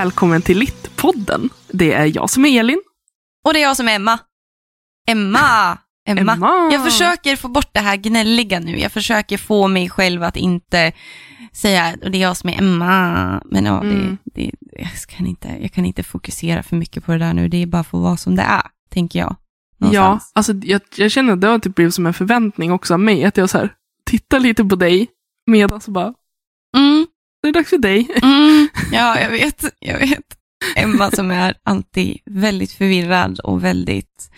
Välkommen till Littpodden. Det är jag som är Elin. Och det är jag som är Emma. Emma! Emma. Emma. Jag försöker få bort det här gnälliga nu. Jag försöker få mig själv att inte säga, och det är jag som är Emma. Men ja, Mm. det, det, jag, kan inte, jag kan inte fokusera för mycket på det där nu. Det är bara för att vara som det är, tänker jag. Ja, Någonstans. alltså jag, jag känner att det har typ blivit som en förväntning också av mig. Att jag så här, tittar lite på dig medan så bara, Mm, det är dags för dig. mm, ja, jag vet. Jag vet. Emma som är alltid väldigt förvirrad och väldigt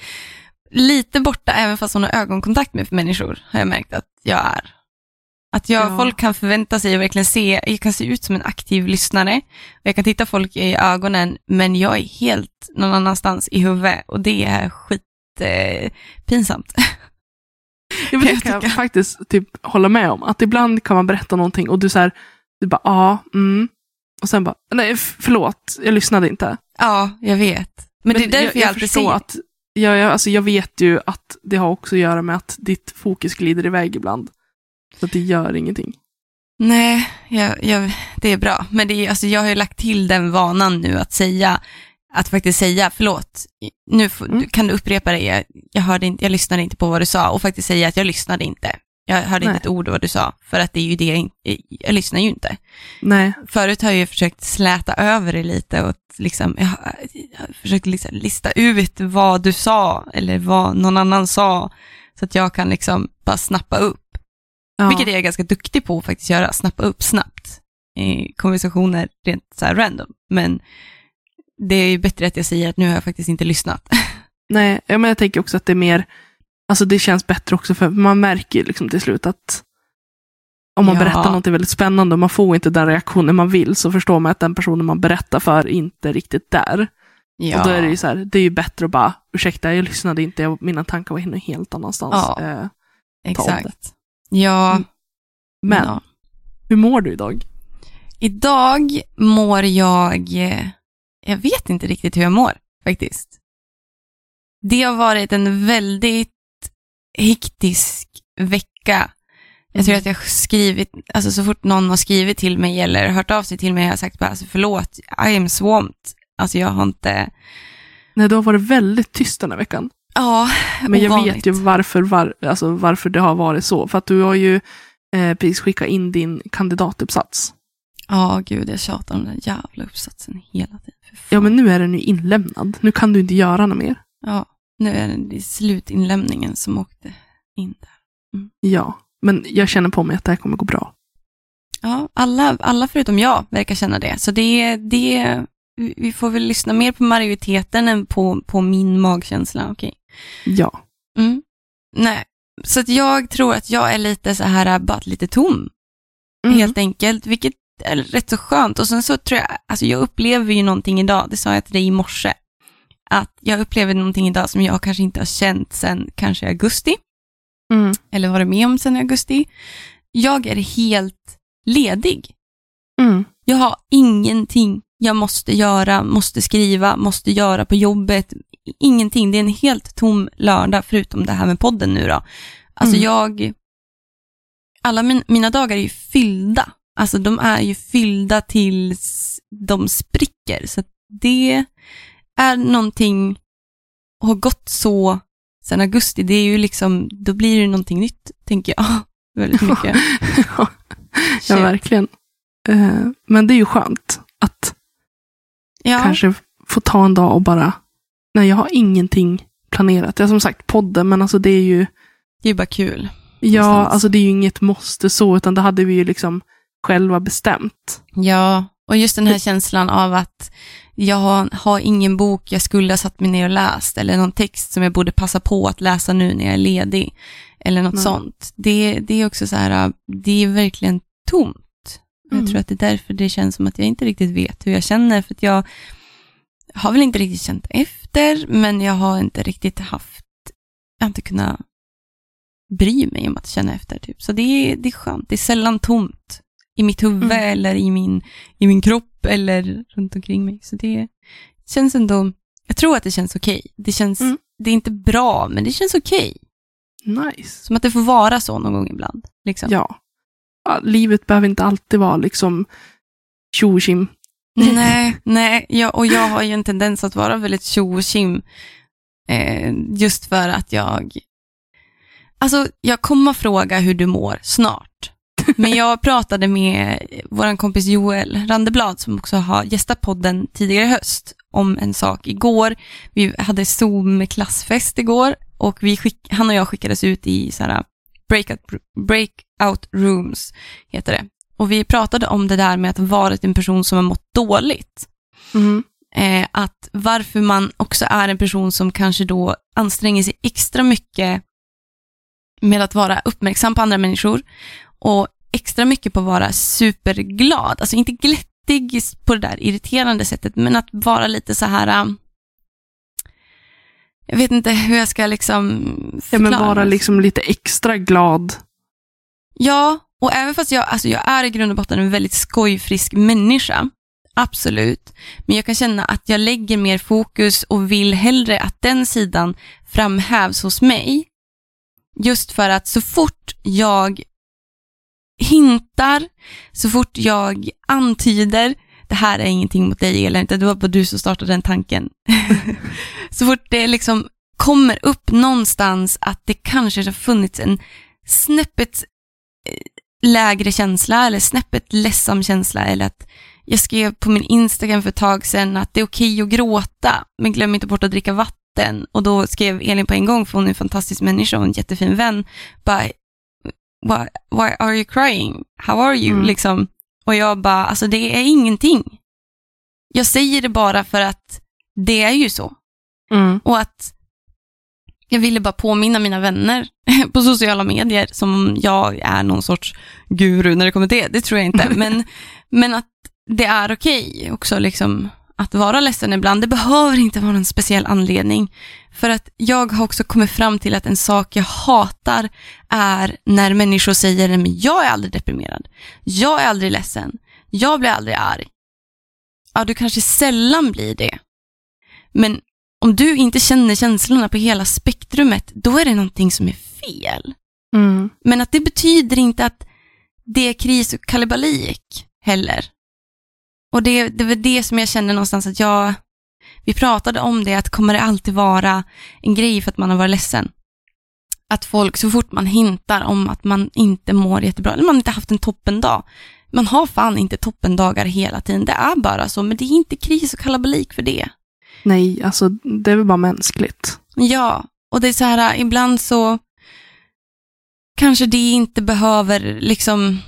lite borta, även fast hon har ögonkontakt med människor, har jag märkt att jag är. Att jag, Ja. folk kan förvänta sig och verkligen se, jag kan se ut som en aktiv lyssnare, och jag kan titta folk i ögonen, men jag är helt någon annanstans i huvudet och det är skit eh, pinsamt. Ja, men det Jag kan jag faktiskt typ hålla med om. Att ibland kan man berätta någonting och du så här, du bara ja, mm. Och sen bara, nej förlåt, jag lyssnade inte. Ja, jag vet. Men, det är därför jag, jag, alltid säger, att, jag, jag, alltså jag vet ju att det har också att göra med att ditt fokus glider iväg ibland. Så att det gör ingenting. Nej, jag, jag, det är bra. Men det är, alltså, jag har ju lagt till den vanan nu att säga, att faktiskt säga förlåt, nu får, Mm. kan du upprepa det, jag, jag, hörde inte, jag lyssnade inte på vad du sa och faktiskt säga att jag lyssnade inte. Jag hörde Nej. inte ett ord vad du sa, för att det är ju det jag, jag lyssnar ju inte. Nej, Förut har jag ju försökt släta över det lite och liksom, jag, har- jag har försökt liksom lista ut vad du sa eller vad någon annan sa, så att jag kan liksom bara snappa upp. ja. Vilket jag är ganska duktig på att faktiskt göra, snappa upp snabbt i konversationer rent så här random. Men det är ju bättre att jag säger att nu har jag faktiskt inte lyssnat. Nej, men jag tänker också att det är mer, alltså det känns bättre också för man märker liksom till slut att om man Ja. berättar något väldigt spännande och man får inte den reaktionen man vill så förstår man att den personen man berättar för inte är riktigt där. Ja, Och då är det ju så här, det är ju bättre att bara, ursäkta jag lyssnade inte, jag, mina tankar var helt annanstans. Ja. Eh, exakt. Ja, Mm. men, ja. hur mår du idag? Idag mår jag, eh, jag vet inte riktigt hur jag mår faktiskt. Det har varit en väldigt hektisk vecka. Jag tror Mm. att jag skrivit, alltså så fort någon har skrivit till mig eller hört av sig till mig har jag sagt bara, alltså förlåt, I am swamped. Alltså jag har inte, Nej, du har varit väldigt tyst den här veckan. ja, Men jag ovanligt. vet ju varför, var, alltså varför det har varit så. För att du har ju eh, precis skickat in din kandidatuppsats. Ja, gud, jag tjatar om den jävla uppsatsen hela tiden. Ja, men nu är den ju inlämnad. Nu kan du inte göra något mer. Ja, nu är det- slutinlämningen som åkte in där. Ja, men jag känner på mig att det här kommer gå bra. Ja, alla, alla förutom jag verkar känna det. Så det, det, vi får väl lyssna mer på majoriteten än på, på min magkänsla. Okej. Ja. Mm. Nej, så att jag tror att jag är lite så här, bara lite tom, Mm. helt enkelt, vilket är rätt så skönt. Och sen så tror jag, alltså jag upplever ju någonting idag, det sa jag till dig i morse, att jag upplever någonting idag som jag kanske inte har känt sedan kanske augusti, Mm. eller varit med om sedan augusti. Jag är helt ledig. Mm. Jag har ingenting jag måste göra, måste skriva, måste göra på jobbet. Ingenting. Det är en helt tom lördag förutom det här med podden nu då. Alltså Mm. jag, alla min, mina dagar är ju fyllda. Alltså de är ju fyllda tills de spricker. Så att det är någonting, har gått så sedan augusti. Det är ju liksom, då blir det någonting nytt, tänker jag. Väldigt mycket. ja, verkligen. Eh, men det är ju skönt att Ja. kanske få ta en dag och bara, nej jag har ingenting planerat. Jag har som sagt podden, men alltså det är ju, Det är ju bara kul. ja, Någonstans. alltså det är ju inget måste så, utan det hade vi ju liksom själva bestämt. Ja, och just den här känslan av att jag har, har ingen bok jag skulle ha satt mig ner och läst eller någon text som jag borde passa på att läsa nu när jag är ledig eller något Nej. sånt. Det, det är också så här, det är verkligen tomt. Mm. Jag tror att det är därför det känns som att jag inte riktigt vet hur jag känner, för att jag har väl inte riktigt känt efter, men jag har inte riktigt haft, jag har inte kunnat bry mig om att känna efter. Typ. Så det är, det är skönt, det är sällan tomt i mitt huvud Mm. eller i min, i min kropp eller runt omkring mig. Så det känns ändå, jag tror att det känns okej. Det känns, Mm. det är inte bra, men det känns okej. Nice. Som att det får vara så någon gång ibland. Liksom. Ja. ja. Livet behöver inte alltid vara liksom tjo. Nej, nej jag, och jag har ju en tendens att vara väldigt tjo och tjim. Eh, just för att jag... Alltså, jag kommer fråga hur du mår snart. Men jag pratade med vår kompis Joel Randeblad som också har gästat podden tidigare i höst om en sak igår. Vi hade Zoom klassfest igår och vi skick, han och jag skickades ut i så här breakout, breakout rooms, heter det. Och vi pratade om det där med att vara en person som har mått dåligt. Mm. Eh, att varför man också är en person som kanske då anstränger sig extra mycket med att vara uppmärksam på andra människor och extra mycket på att vara superglad. Alltså inte glättig på det där irriterande sättet, men att vara lite så här um, jag vet inte hur jag ska liksom Ja, men förklara vara liksom lite extra glad. Ja, och även fast jag, alltså jag är i grund och botten en väldigt skojfrisk människa, absolut, men jag kan känna att jag lägger mer fokus och vill hellre att den sidan framhävs hos mig. Just för att så fort jag hintar, så fort jag antyder, det här är ingenting mot dig eller inte, det var bara du som startade den tanken. så fort det liksom kommer upp någonstans att det kanske har funnits en snäppet eh, lägre känsla eller snäppet ledsam känsla eller att jag skrev på min Instagram för ett tag sedan att det är okej att gråta men glöm inte bort att dricka vatten och då skrev Elin på en gång för hon är en fantastisk människa och en jättefin vän bara why, why are you crying? How are you? Mm. Liksom. Och jag bara, alltså det är ingenting. Jag säger det bara för att det är ju så. Mm. Och att jag ville bara påminna mina vänner på sociala medier som om jag är någon sorts guru när det kommer till det. Det tror jag inte. Men, men att det är okej också liksom att vara ledsen ibland. Det behöver inte vara en speciell anledning. För att jag har också kommit fram till att en sak jag hatar är när människor säger men jag är aldrig deprimerad. Jag är aldrig ledsen. Jag blir aldrig arg. Ja, du kanske sällan blir det. Men om du inte känner känslorna på hela spektrumet, då är det någonting som är fel. Mm. Men att det betyder inte att det är kris och kalabalik heller. Och det, det var det som jag kände någonstans att jag, vi pratade om det, att kommer det alltid vara en grej för att man har varit ledsen? Att folk, så fort man hintar om att man inte mår jättebra, eller man inte haft en toppendag, man har fan inte toppendagar hela tiden, det är bara så, men det är inte kris och kalabalik för det. Nej, alltså det är väl bara mänskligt. Ja, och det är så här, ibland så kanske det inte behöver liksom,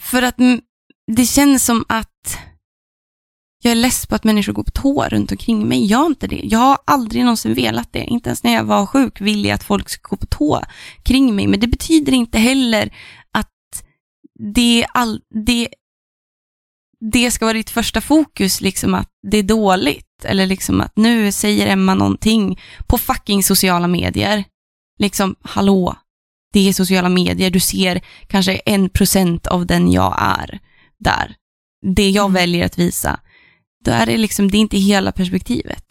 för att det känns som att jag är less på att människor går på tå runt omkring mig. Jag har inte det. Jag har aldrig någonsin velat det. Inte ens när jag var sjuk ville jag att folk ska gå på tå kring mig. Men det betyder inte heller att det, all, det, det ska vara ditt första fokus, liksom att det är dåligt. Eller liksom att nu säger Emma någonting på fucking sociala medier. Liksom, hallå, det är sociala medier. Du ser kanske en procent av den jag är där. Det jag Mm. väljer att visa. Då är det liksom, det är inte hela perspektivet.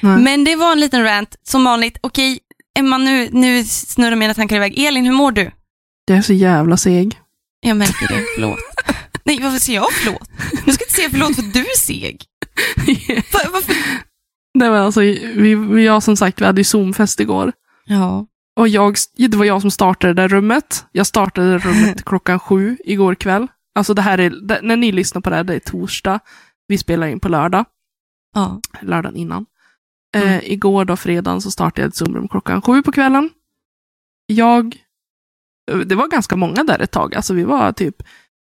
Nej. Men det var en liten rant, som vanligt. Okej, Emma, nu, nu snurrar mina tankar iväg. Elin, hur mår du? Jag är så jävla seg. Jag märker det, förlåt. Nej, varför säger jag förlåt? Jag ska inte säga förlåt för att du är seg. Var, varför? Nej, men alltså, vi, vi, jag som sagt, vi hade ju Zoom-fest igår. Ja. Och jag, det var jag som startade det rummet. Jag startade rummet klockan sju igår kväll. Alltså det här är, när ni lyssnar på det här, det är torsdag. Vi spelar in på lördag, Ja. lördagen innan. Eh, Mm. igår då, fredagen, så startade jag ett Zoom-rum klockan sju på kvällen. Jag, det var ganska många där ett tag, alltså vi var typ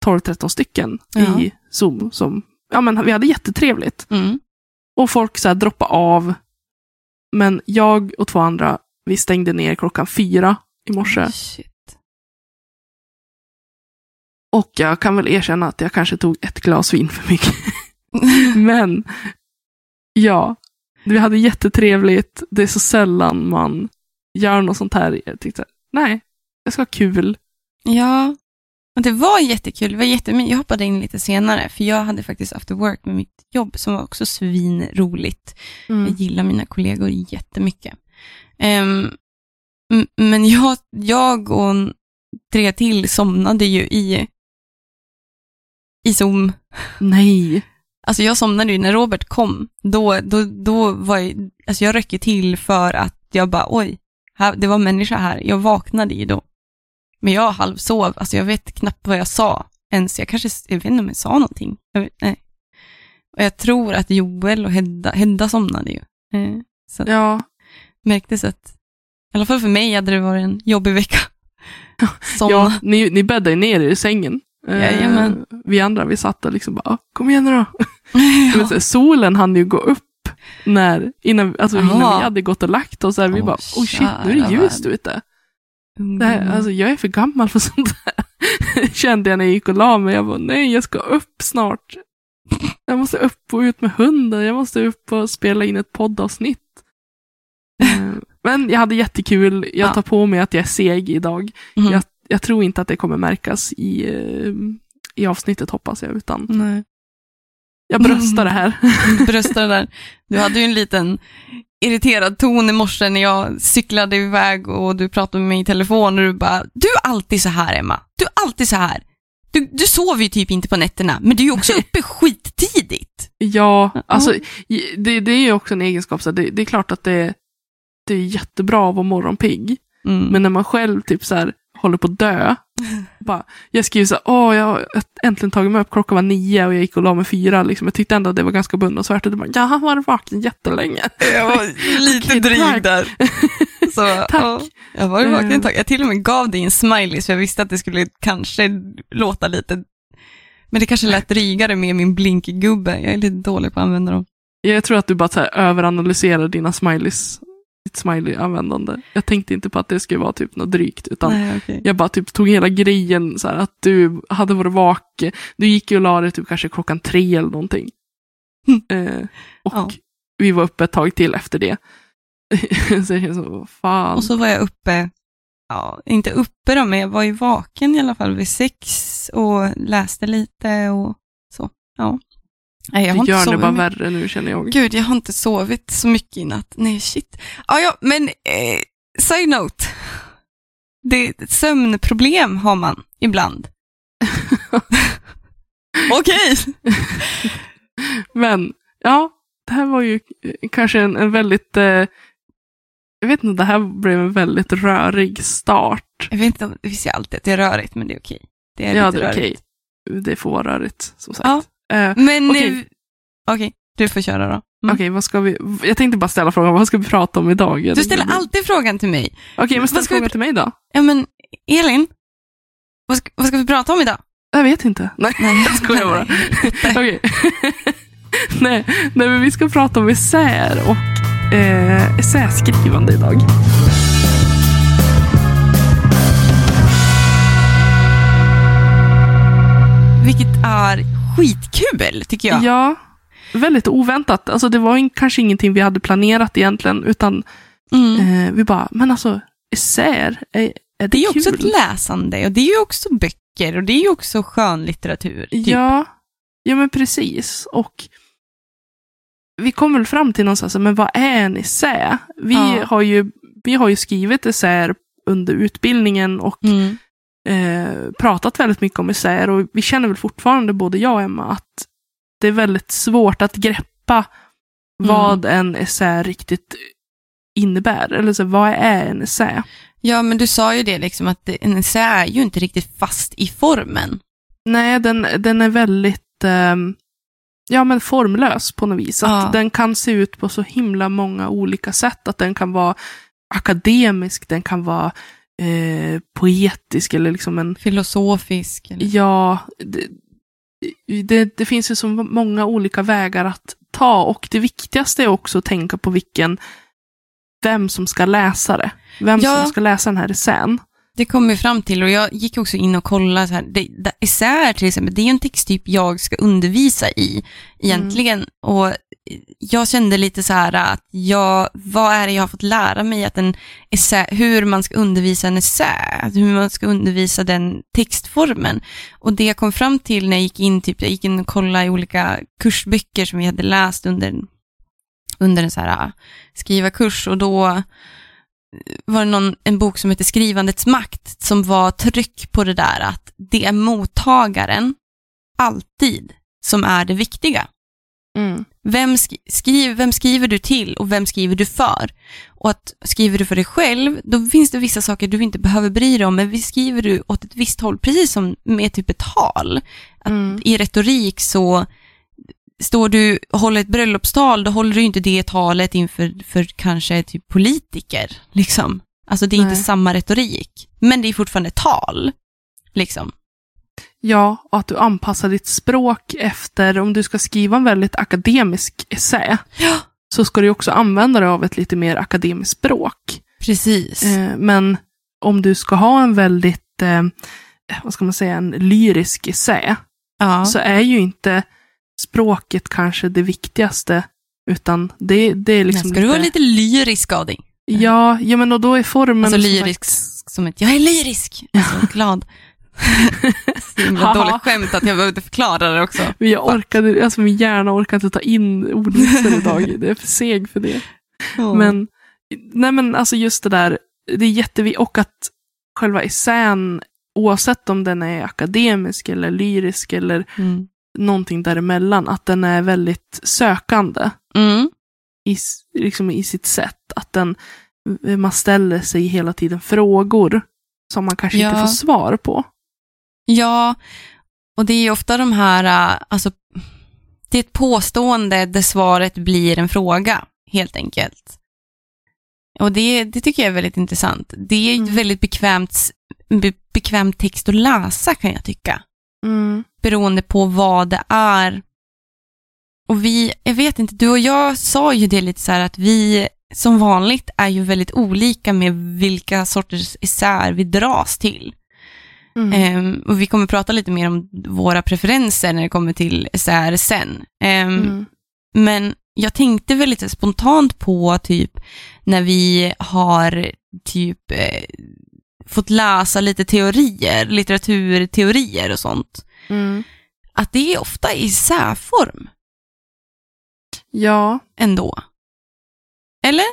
12-13 stycken Ja. i Zoom. Som, ja men vi hade jättetrevligt. Mm. Och folk så här droppade av. Men jag och två andra, vi stängde ner klockan fyra i morse. Shit. Och jag kan väl erkänna att jag kanske tog ett glas vin för mycket. Men, ja. Vi hade jättetrevligt. Det är så sällan man gör något sånt här. Jag tyckte, nej, jag ska ha kul. Ja, och det var jättekul. Det var jättemycket. Jag hoppade in lite senare, för jag hade faktiskt after work med mitt jobb som var också svinroligt. Jag Mm. gillar mina kollegor jättemycket. Um, men jag, jag och tre till somnade ju i i Zoom. Nej. Alltså jag somnade ju när Robert kom. Då, då, då var jag, alltså jag röck till för att jag bara, oj, här, det var människa här. Jag vaknade ju då. Men jag halvsov, alltså jag vet knappt vad jag sa ens. Jag kanske, jag vet inte om jag sa någonting. Jag vet, nej. Och jag tror att Joel och Hedda, Hedda somnade ju. Eh, Så Ja, märktes att, i alla fall för mig hade det varit en jobbig vecka. Somna. ja ni, ni bäddade ner er i sängen. Eh, Jajamän. vi andra, vi satt och liksom bara, "Ah, kom igen nu då. Ja. Så Solen hann ju gå upp när, innan, alltså innan vi hade gått och lagt oss. Här, vi Åh, bara, oh shit, nu är det ljust värld. ute. Det här, alltså, jag är för gammal för sånt där. Kände jag när jag gick och la mig. Jag bara, nej, jag ska upp snart. Jag måste upp och ut med hunden. Jag måste upp och spela in ett poddavsnitt. Eh, Men jag hade jättekul. Jag Ja. tar på mig att jag är seg idag. Mhm. Jag, jag tror inte att det kommer märkas i, eh, i avsnittet hoppas jag, utan Nej. jag bröstar det här. bröstade där. Du hade ju en liten irriterad ton i morse när jag cyklade iväg och du pratade med mig i telefon och du bara, du är alltid så här Emma, du är alltid så här. Du, du sover ju typ inte på nätterna, men du är ju också uppe skittidigt. Ja, alltså det, det är ju också en egenskap. Så det, det är klart att det, det är jättebra att vara morgonpigg. Mm. Men när man själv typ så här, håller på att dö. Bara, jag skriver så här, åh, jag har äntligen tagit mig upp, klockan var nio och jag gick och la mig fyra. Liksom. Jag tyckte ändå att det var ganska beundransvärt. Och det bara, jag har varit vaken jättelänge. Jag var lite Okej, dryg tack. där. Så, Tack. ja, jag var vaken Eh. ett tag. Jag till och med gav dig en smiley så jag visste att det skulle kanske låta lite, men det kanske lät drygare med min blinkgubbe. Jag är lite dålig på att använda dem. Jag tror att du bara så här, överanalyserar dina smileys, ditt smiley-användande. Jag tänkte inte på att det skulle vara typ något drygt, utan Nej, okej. jag bara typ tog hela grejen så här, att du hade varit vaken. Du gick ju och la dig typ kanske klockan tre eller någonting. Eh, och Ja. vi var uppe ett tag till efter det. så jag så, fan. Och så var jag uppe, ja, inte uppe då, men jag var ju vaken i alla fall vid sex och läste lite och så. Ja. Nej, jag har det inte gör det sovit bara mycket. värre nu känner jag. Gud, jag har inte sovit så mycket i natt. Nej, shit. Ja, ja, men eh, side note. Det, sömnproblem har man ibland. Okej. Men, ja, det här var ju kanske en, en väldigt, eh, jag vet inte, det här blev en väldigt rörig start. Jag vet inte det finns ju alltid att det är rörigt, men det är okej. Det är Ja, det är okej. rörigt. Det får vara rörigt, som sagt. Ja. Eh, Men, Okej. okej, du får köra då. Mm. Okej, vad ska vi, jag tänkte bara ställa frågan, vad ska vi prata om idag? Du ställer alltid frågan till mig. Okej, men ställ Vad ska vi frågan pr- till mig då. Ja, men Elin, vad ska, vad ska vi prata om idag? Jag vet inte. Nej, Nej, jag skojar bara. Nej. Okej. nej, nej, men vi ska prata om essäer och eh, essäskrivande idag. Vilket är skitkul, tycker jag. Ja, väldigt oväntat. Alltså det var in, kanske ingenting vi hade planerat egentligen, utan Mm. eh, vi bara, men alltså essäer, är, är det, Det är ju också ett läsande och det är ju också böcker och det är ju också skönlitteratur. Typ. Ja, ja men precis. Och vi kom väl fram till någonstans, men vad är en essä? Vi, Ja. har, ju, vi har ju skrivit essäer under utbildningen och Mm. Eh, pratat väldigt mycket om essäer och vi känner väl fortfarande, både jag och Emma, att det är väldigt svårt att greppa vad en essä riktigt innebär. Eller så, vad är en essä? Ja, men du sa ju det liksom att en essä är ju inte riktigt fast i formen. Nej, den, den är väldigt ehm, ja, men formlös på något vis. Att Ja. Den kan se ut på så himla många olika sätt. Att den kan vara akademisk, den kan vara eh, poetisk eller liksom en Filosofisk. Eller? Ja, det, det, det finns ju så många olika vägar att ta och det viktigaste är också att tänka på vilken, vem som ska läsa det. Vem Ja. som ska läsa den här essän. Det kom vi fram till och jag gick också in och kollade så här. Det, det, essäer till exempel, det är ju en texttyp jag ska undervisa i egentligen. Och jag kände lite så här att jag, vad är det jag har fått lära mig att en essä, hur man ska undervisa en essä, alltså hur man ska undervisa den textformen. Och det jag kom fram till när jag gick in, typ, jag gick in och kollade i olika kursböcker som vi hade läst under, under en så här skriva skrivarkurs och då äh, var det någon, en bok som heter Skrivandets makt som var tryck på det där att det är mottagaren, alltid som är det viktiga. Mm. Vem, sk skriv, vem skriver du till och vem skriver du för? Och att skriver du för dig själv, då finns det vissa saker du inte behöver bry dig om, men skriver du åt ett visst håll, precis som med typ ett tal. Mm. I retorik så står du och håller ett bröllopstal, då håller du inte det talet inför för kanske typ politiker. Liksom. Alltså det är Nej. inte samma retorik, men det är fortfarande tal. Liksom. Ja, och att du anpassar ditt språk efter, om du ska skriva en väldigt akademisk essä, Ja. så ska du också använda dig av ett lite mer akademiskt språk. Precis. Eh, men om du ska ha en väldigt, eh, vad ska man säga, en lyrisk essä, ja. så är ju inte språket kanske det viktigaste, utan det, det är liksom Ska du vara lite lyrisk av dig? Ja, ja, men och då är formen... Alltså som lyrisk sagt- som ett, jag är lyrisk. Alltså glad. Haha. dåligt skämt att jag behövde förklara det också. Men jag orkade, alltså min hjärna orkar inte ta in ordvitsar idag. Det är för seg för det. Men, nej men alltså just det där, det är jätteviktigt. Och att själva essän, oavsett om den är akademisk eller lyrisk eller Mm. någonting däremellan, att den är väldigt sökande Mm. i, liksom i sitt sätt. Att den, man ställer sig hela tiden frågor som man kanske inte Ja. får svar på. Ja, och det är ofta de här, äh, alltså, det är ett påstående där svaret blir en fråga, helt enkelt. Och det, det tycker jag är väldigt intressant. Det är Mm. väldigt bekvämt, be, bekväm text att läsa kan jag tycka. Mm. beroende på vad det är. Och vi, jag vet inte, du och jag sa ju det lite så här att vi som vanligt är ju väldigt olika med vilka sorters essäer vi dras till. Mm. Ehm, och vi kommer prata lite mer om våra preferenser när det kommer till essäer sen. Ehm, Mm. Men jag tänkte väl lite spontant på typ när vi har typ eh, fått läsa lite teorier, litteraturteorier och sånt Mm. att det är ofta i särform Ja, ändå. Eller?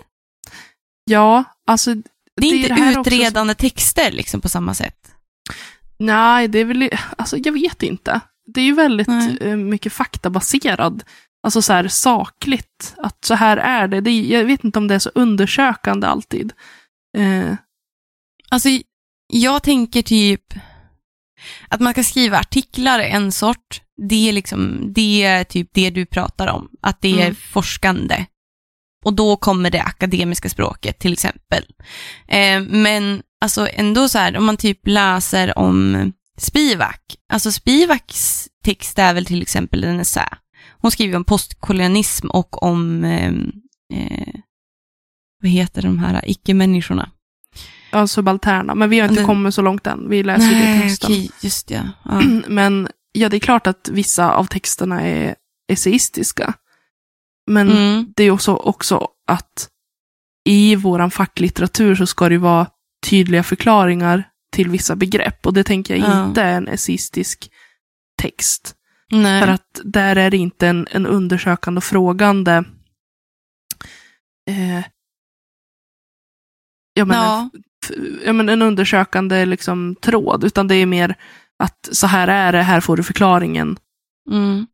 ja, alltså. Det är inte det här också utredande texter liksom på samma sätt. Nej, det är väl, alltså jag vet inte. Det är ju väldigt Nej. eh, mycket faktabaserad. Alltså så här sakligt, att så här är det. det är, jag vet inte om det är så undersökande alltid. Eh, Alltså, jag tänker typ att man ska skriva artiklar en sort. Det är liksom, det är typ det du pratar om. Att det är Mm. forskande. Och då kommer det akademiska språket till exempel. Eh, men alltså ändå så här, om man typ läser om Spivak. Alltså Spivaks text är väl till exempel en essä. Hon skriver om postkolonialism och om, eh, eh, vad heter de här icke-människorna? ja, subalterna. Men vi har inte Men- kommit så långt än. Vi läser ju det Nej, texten. okej, just ja. ja. Men ja, det är klart att vissa av texterna är essäistiska. Men Mm. det är också, också att i våran facklitteratur så ska det vara tydliga förklaringar till vissa begrepp. Och det tänker jag Ja. inte är en essayistisk text. Nej. För att där är det inte en, en undersökande och frågande eh, ja, men ja. En, ja, men en undersökande liksom, tråd, utan det är mer att så här är det, här får du förklaringen. Mm.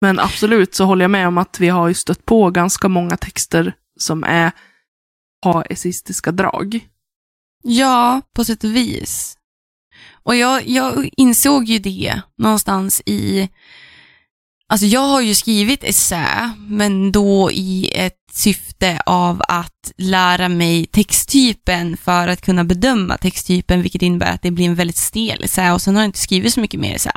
Men absolut så håller jag med om att vi har ju stött på ganska många texter som är, har essistiska drag. Ja, på sätt och vis. Och jag, jag insåg ju det någonstans i... Alltså jag har ju skrivit essä, men då i ett syfte av att lära mig texttypen för att kunna bedöma texttypen, vilket innebär att det blir en väldigt stel essä och sen har jag inte skrivit så mycket mer essä.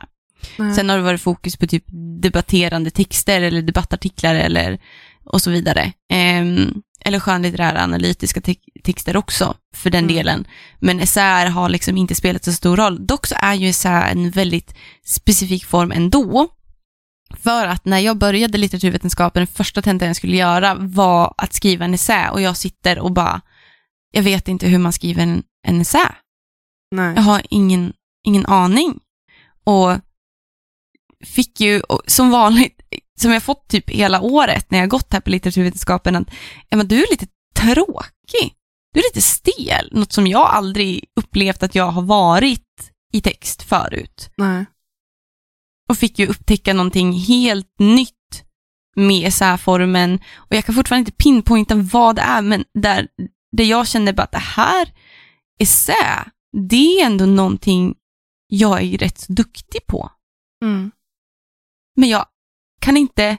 Nej. Sen har det varit fokus på typ debatterande texter eller debattartiklar eller och så vidare. Ehm, eller skönlitterära analytiska te- texter också, för den Mm. delen. Men essäer har liksom inte spelat så stor roll. Dock så är ju essä en väldigt specifik form ändå. För att när jag började litteraturvetenskapen, den första tentan jag skulle göra var att skriva en essä och jag sitter och bara, jag vet inte hur man skriver en, en essä. Nej. Jag har ingen, ingen aning. Och fick ju, som vanligt, som jag fått typ hela året när jag gått här på litteraturvetenskapen, att ja, men du är lite tråkig. Du är lite stel, något som jag aldrig upplevt att jag har varit i text förut. Nej. och fick ju upptäcka någonting helt nytt med essäformen. Och jag kan fortfarande inte pinpointa vad det är, men där, där jag kände bara att det här essä, det är ändå någonting jag är rätt duktig på. Mm. Men jag kan inte,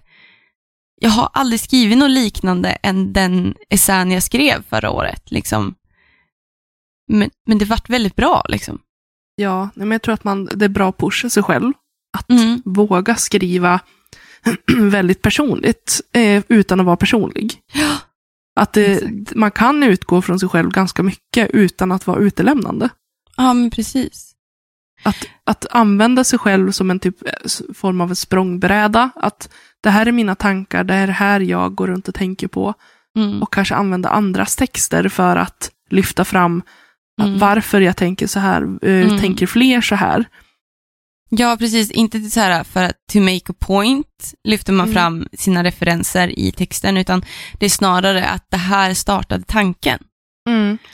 jag har aldrig skrivit något liknande än den essän jag skrev förra året. Liksom. Men, men det vart väldigt bra. Liksom. Ja, men jag tror att man, det är bra att pusha sig själv. Att Mm. våga skriva väldigt personligt eh, utan att vara personlig. Att det, Exakt. man kan utgå från sig själv ganska mycket utan att vara utelämnande. Ja, men precis. Att, att använda sig själv som en typ eh, form av en språngbräda. Att det här är mina tankar, det är det här jag går runt och tänker på. Mm. Och kanske använda andras texter för att lyfta fram att Mm. varför jag tänker så här. eh, Mm. Tänker fler så här? Ja, precis. Inte så här för att to make a point lyfter man Mm. fram sina referenser i texten, utan det är snarare att det här startade tanken.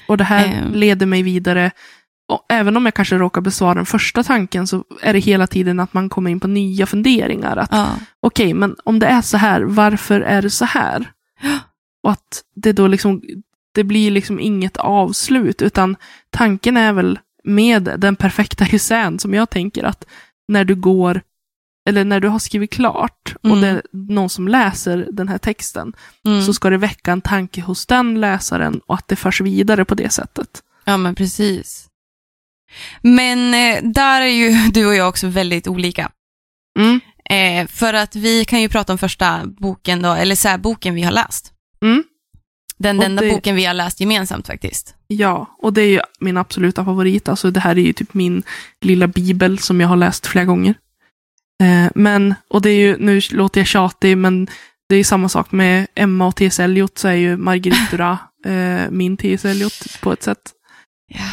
Och det här Ehm. leder mig vidare. Och även om jag kanske råkar besvara den första tanken så är det hela tiden att man kommer in på nya funderingar. Att Ja. okej, men om det är så här, varför är det så här? Och att det då liksom, det blir liksom inget avslut, utan tanken är väl med den perfekta essän som jag tänker att när du går, eller när du har skrivit klart och Mm. det är någon som läser den här texten, Mm. så ska det väcka en tanke hos den läsaren och att det förs vidare på det sättet. ja, men precis. Men eh, där är ju du och jag också väldigt olika. Mm. Eh, för att vi kan ju prata om första boken då, eller så här, boken vi har läst. Mm. Den Och enda det- boken vi har läst gemensamt faktiskt. Ja, och det är ju min absoluta favorit. Alltså det här är ju typ min lilla bibel som jag har läst flera gånger. Eh, men, och det är ju, nu låter jag tjatig, men det är samma sak med Emma och T.S. Eliot, så är ju Marguerite Duras eh, min T.S. Eliot på ett sätt.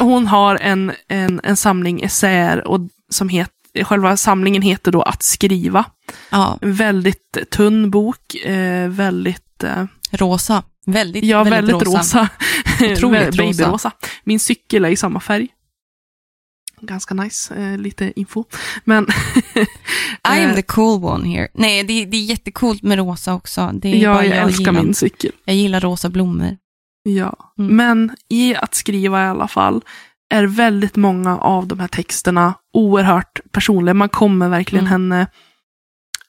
Hon har en, en, en samling essäer och som heter, själva samlingen heter då Att skriva. Ja, En väldigt tunn bok, eh, väldigt eh, rosa. Väldigt, Ja, väldigt, väldigt, rosa. Otroligt Vä- rosa. Babyrosa. Min cykel är i samma färg. Ganska nice, eh, lite info. Men I am eh, the cool one here. Nej, det, det är jättecoolt med rosa också. Det är ja, bara jag, jag älskar gillar. min cykel. Jag gillar rosa blommor. Ja. Mm. Men i att skriva i alla fall är väldigt många av de här texterna oerhört personliga. Man kommer verkligen Mm. henne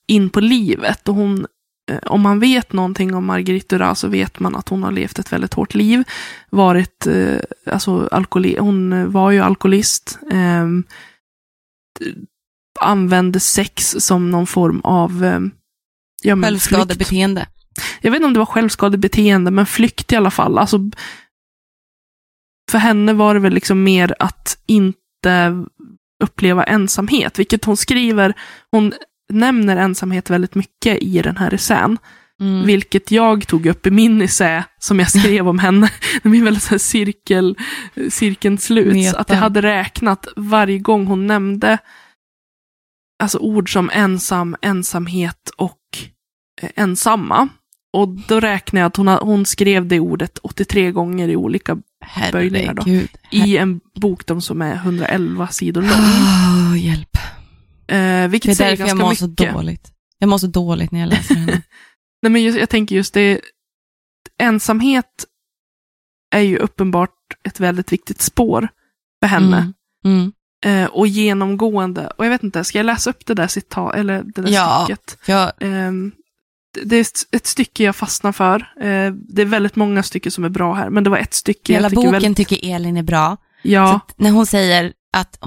in på livet. Och hon, eh, om man vet någonting om Marguerite Duras så vet man att hon har levt ett väldigt hårt liv. Varit, eh, alltså alkoholi- hon var ju alkoholist. d- använde sex som någon form av ehm, ja. Självskadebeteende. Jag vet inte om det var självskadebeteende, men flykt i alla fall. Alltså, för henne var det väl liksom mer att inte uppleva ensamhet, vilket hon skriver. Hon nämner ensamhet väldigt mycket i den här essän, Mm. vilket jag tog upp i min essä som jag skrev om henne. Det blir väldigt så cirkel, cirkeln slut. Meta. Att jag hade räknat varje gång hon nämnde alltså ord som ensam, ensamhet och eh, ensamma. Och då räknar jag att hon, hon skrev det ordet 83 gånger i olika, böjningar då. Herregud. i en bok de som är 111 sidor lång. Oh, hjälp. Eh, Det vilket är säger därför jag mår mycket. så dåligt. Jag mår så dåligt när jag läser henne. Nej, men just, jag tänker just det, ensamhet är ju uppenbart ett väldigt viktigt spår för henne. Mm. Mm. Eh, och genomgående, och jag vet inte, ska jag läsa upp det där citat, eller det där Ja. stycket? Jag, Ehm, det- är ett- stycke jag fastnar för. Eh, det är väldigt många stycken som är bra här, men det var ett stycke hela jag tycker boken väldigt... tycker Elin är bra. Ja, när hon säger att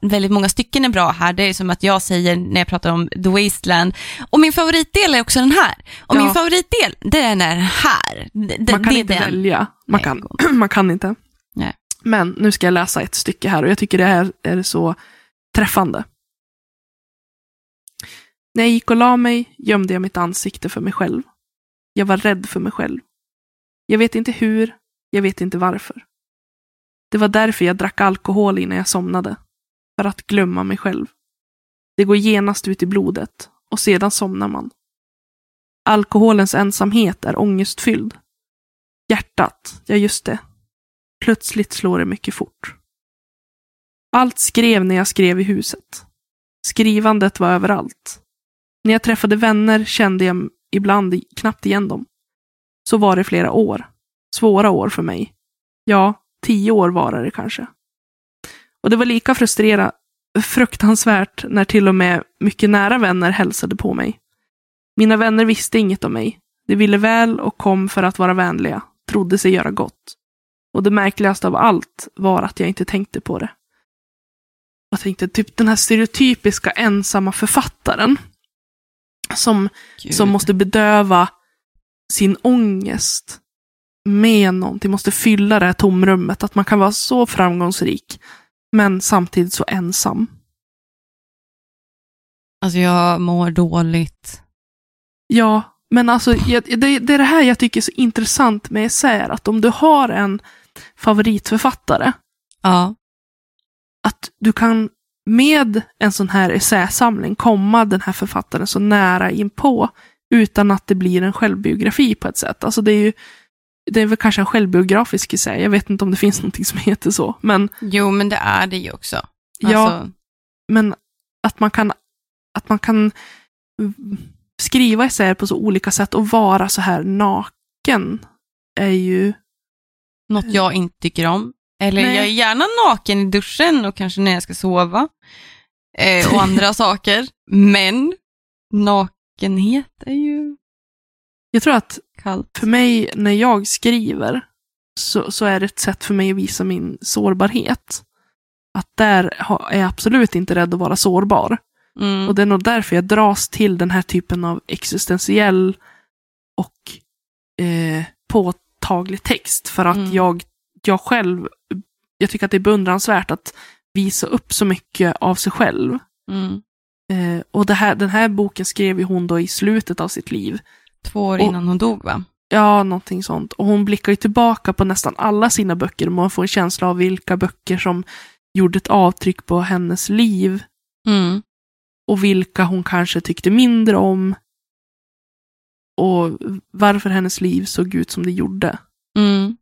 väldigt många stycken är bra här, det är som att jag säger när jag pratar om The Wasteland. Och min favoritdel är också den här. Och Ja. min favoritdel, det är den här. Det, man kan det inte den. välja. Man Nej, kan, man kan inte. Nej. Men nu ska jag läsa ett stycke här och jag tycker det här är så träffande. När jag gick och la mig gömde jag mitt ansikte för mig själv. Jag var rädd för mig själv. Jag vet inte hur, jag vet inte varför. Det var därför jag drack alkohol innan jag somnade. För att glömma mig själv. Det går genast ut i blodet och sedan somnar man. Alkoholens ensamhet är ångestfylld. Hjärtat, ja just det. Plötsligt slår det mycket fort. Allt skrev när jag skrev i huset. Skrivandet var överallt. När jag träffade vänner kände jag ibland knappt igen dem. Så var det flera år. Svåra år för mig. Ja, tio år var det kanske. Och det var lika frustrerat, fruktansvärt när till och med mycket nära vänner hälsade på mig. Mina vänner visste inget om mig. De ville väl och kom för att vara vänliga, trodde sig göra gott. Och det märkligaste av allt var att jag inte tänkte på det. Jag tänkte typ den här stereotypiska ensamma författaren. Som, som måste bedöva sin ångest med någonting, måste fylla det här tomrummet. Att man kan vara så framgångsrik, men samtidigt så ensam. Alltså jag mår dåligt. Ja, men alltså det, det är det här jag tycker är så intressant med essäer, att om du har en favoritförfattare, Ja. att du kan med en sån här essäsamling komma den här författaren så nära inpå utan att det blir en självbiografi på ett sätt. Alltså det är ju det är väl kanske en självbiografisk essäi, jag vet inte om det finns någonting som heter så, men Jo, men det är det ju också. Ja. Alltså, Men att man kan, att man kan skriva essäer på så olika sätt och vara så här naken är ju... något jag inte tycker om. Eller Nej. jag är gärna naken i duschen och kanske när jag ska sova. Eh, och andra saker. Men nakenhet är ju Jag tror att kallt. för mig, när jag skriver, så, så är det ett sätt för mig att visa min sårbarhet. Att där ha- är jag absolut inte rädd att vara sårbar. Mm. Och det är nog därför jag dras till den här typen av existentiell och eh, påtaglig text. För att Mm. jag, jag själv, jag tycker att det är beundransvärt att visa upp så mycket av sig själv. Mm. Eh, och här, den här boken skrev ju hon då i slutet av sitt liv. Två år Och- innan hon dog va? Ja, någonting sånt. Och hon blickar ju tillbaka på nästan alla sina böcker och man får en känsla av vilka böcker som gjorde ett avtryck på hennes liv Mm. och vilka hon kanske tyckte mindre om. Och varför hennes liv såg ut som det gjorde. Mm.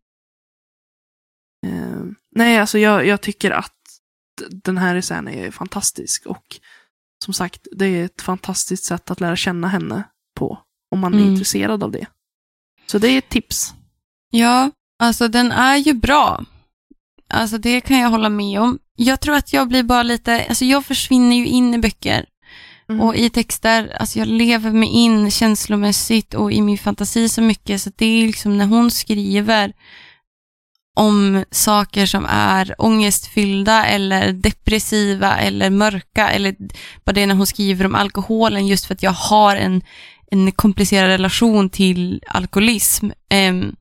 Eh, nej, alltså jag, jag tycker att den här essän är fantastisk. Och som sagt, det är ett fantastiskt sätt att lära känna henne på. Om man är Mm. intresserad av det. Så det är ett tips. Ja, alltså den är ju bra. Alltså det kan jag hålla med om. Jag tror att jag blir bara lite, alltså jag försvinner ju in i böcker Mm. och i texter, alltså jag lever mig in känslomässigt och i min fantasi så mycket så det är liksom när hon skriver om saker som är ångestfyllda eller depressiva eller mörka eller vad det är när hon skriver om alkoholen just för att jag har en, en komplicerad relation till alkoholism. Ehm,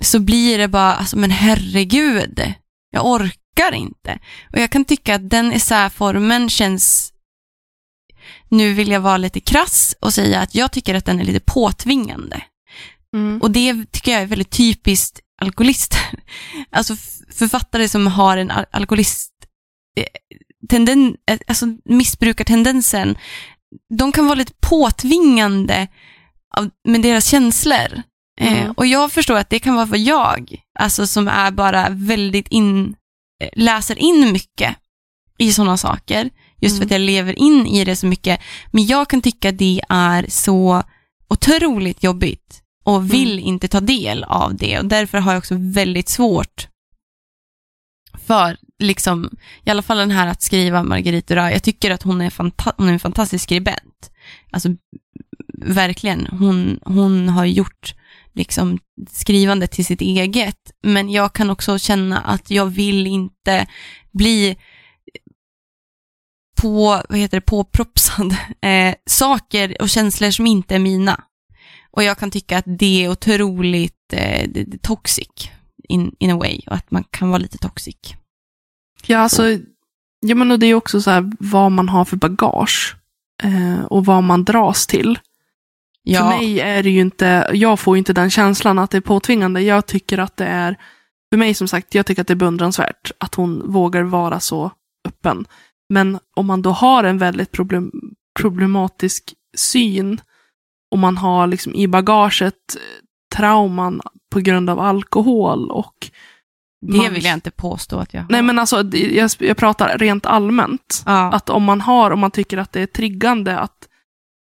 så blir det bara, alltså men herregud, jag orkar inte. Och jag kan tycka att den essäformen känns, nu vill jag vara lite krass och säga att jag tycker att den är lite påtvingande. Mm. Och det tycker jag är väldigt typiskt alkoholister. Alltså författare som har en al- alkoholist, eh, tenden, eh, alltså missbrukartendensen, de kan vara lite påtvingande av, med deras känslor. Eh, Mm. och jag förstår att det kan vara för jag, alltså som är bara väldigt in, eh, läser in mycket i sådana saker, just för Mm. att jag lever in i det så mycket. Men jag kan tycka det är så otroligt jobbigt och vill inte ta del av det och därför har jag också väldigt svårt för, liksom, i alla fall den här att skriva Marguerite Duras. Jag tycker att hon är, fanta- hon är en fantastisk skribent. Alltså, verkligen. Hon, hon har gjort liksom skrivandet till sitt eget. Men jag kan också känna att jag vill inte bli på, vad heter det, påpropsad eh, saker och känslor som inte är mina. Och jag kan tycka att det är otroligt eh, toxic in, in a way och att man kan vara lite toxic. Ja, alltså, ja, men det är också så här vad man har för bagage. Eh, och vad man dras till. Ja, För mig är det ju inte, jag får ju inte den känslan att det är påtvingande. Jag tycker att det är, för mig som sagt, jag tycker att det är beundransvärt att hon vågar vara så öppen. Men om man då har en väldigt problem, problematisk syn, och man har liksom i bagaget eh, trauman på grund av alkohol och Det man- vill jag inte påstå att jag har. Nej men alltså, det- jag, jag pratar rent allmänt. ja. Att om man har, om man tycker att det är triggande att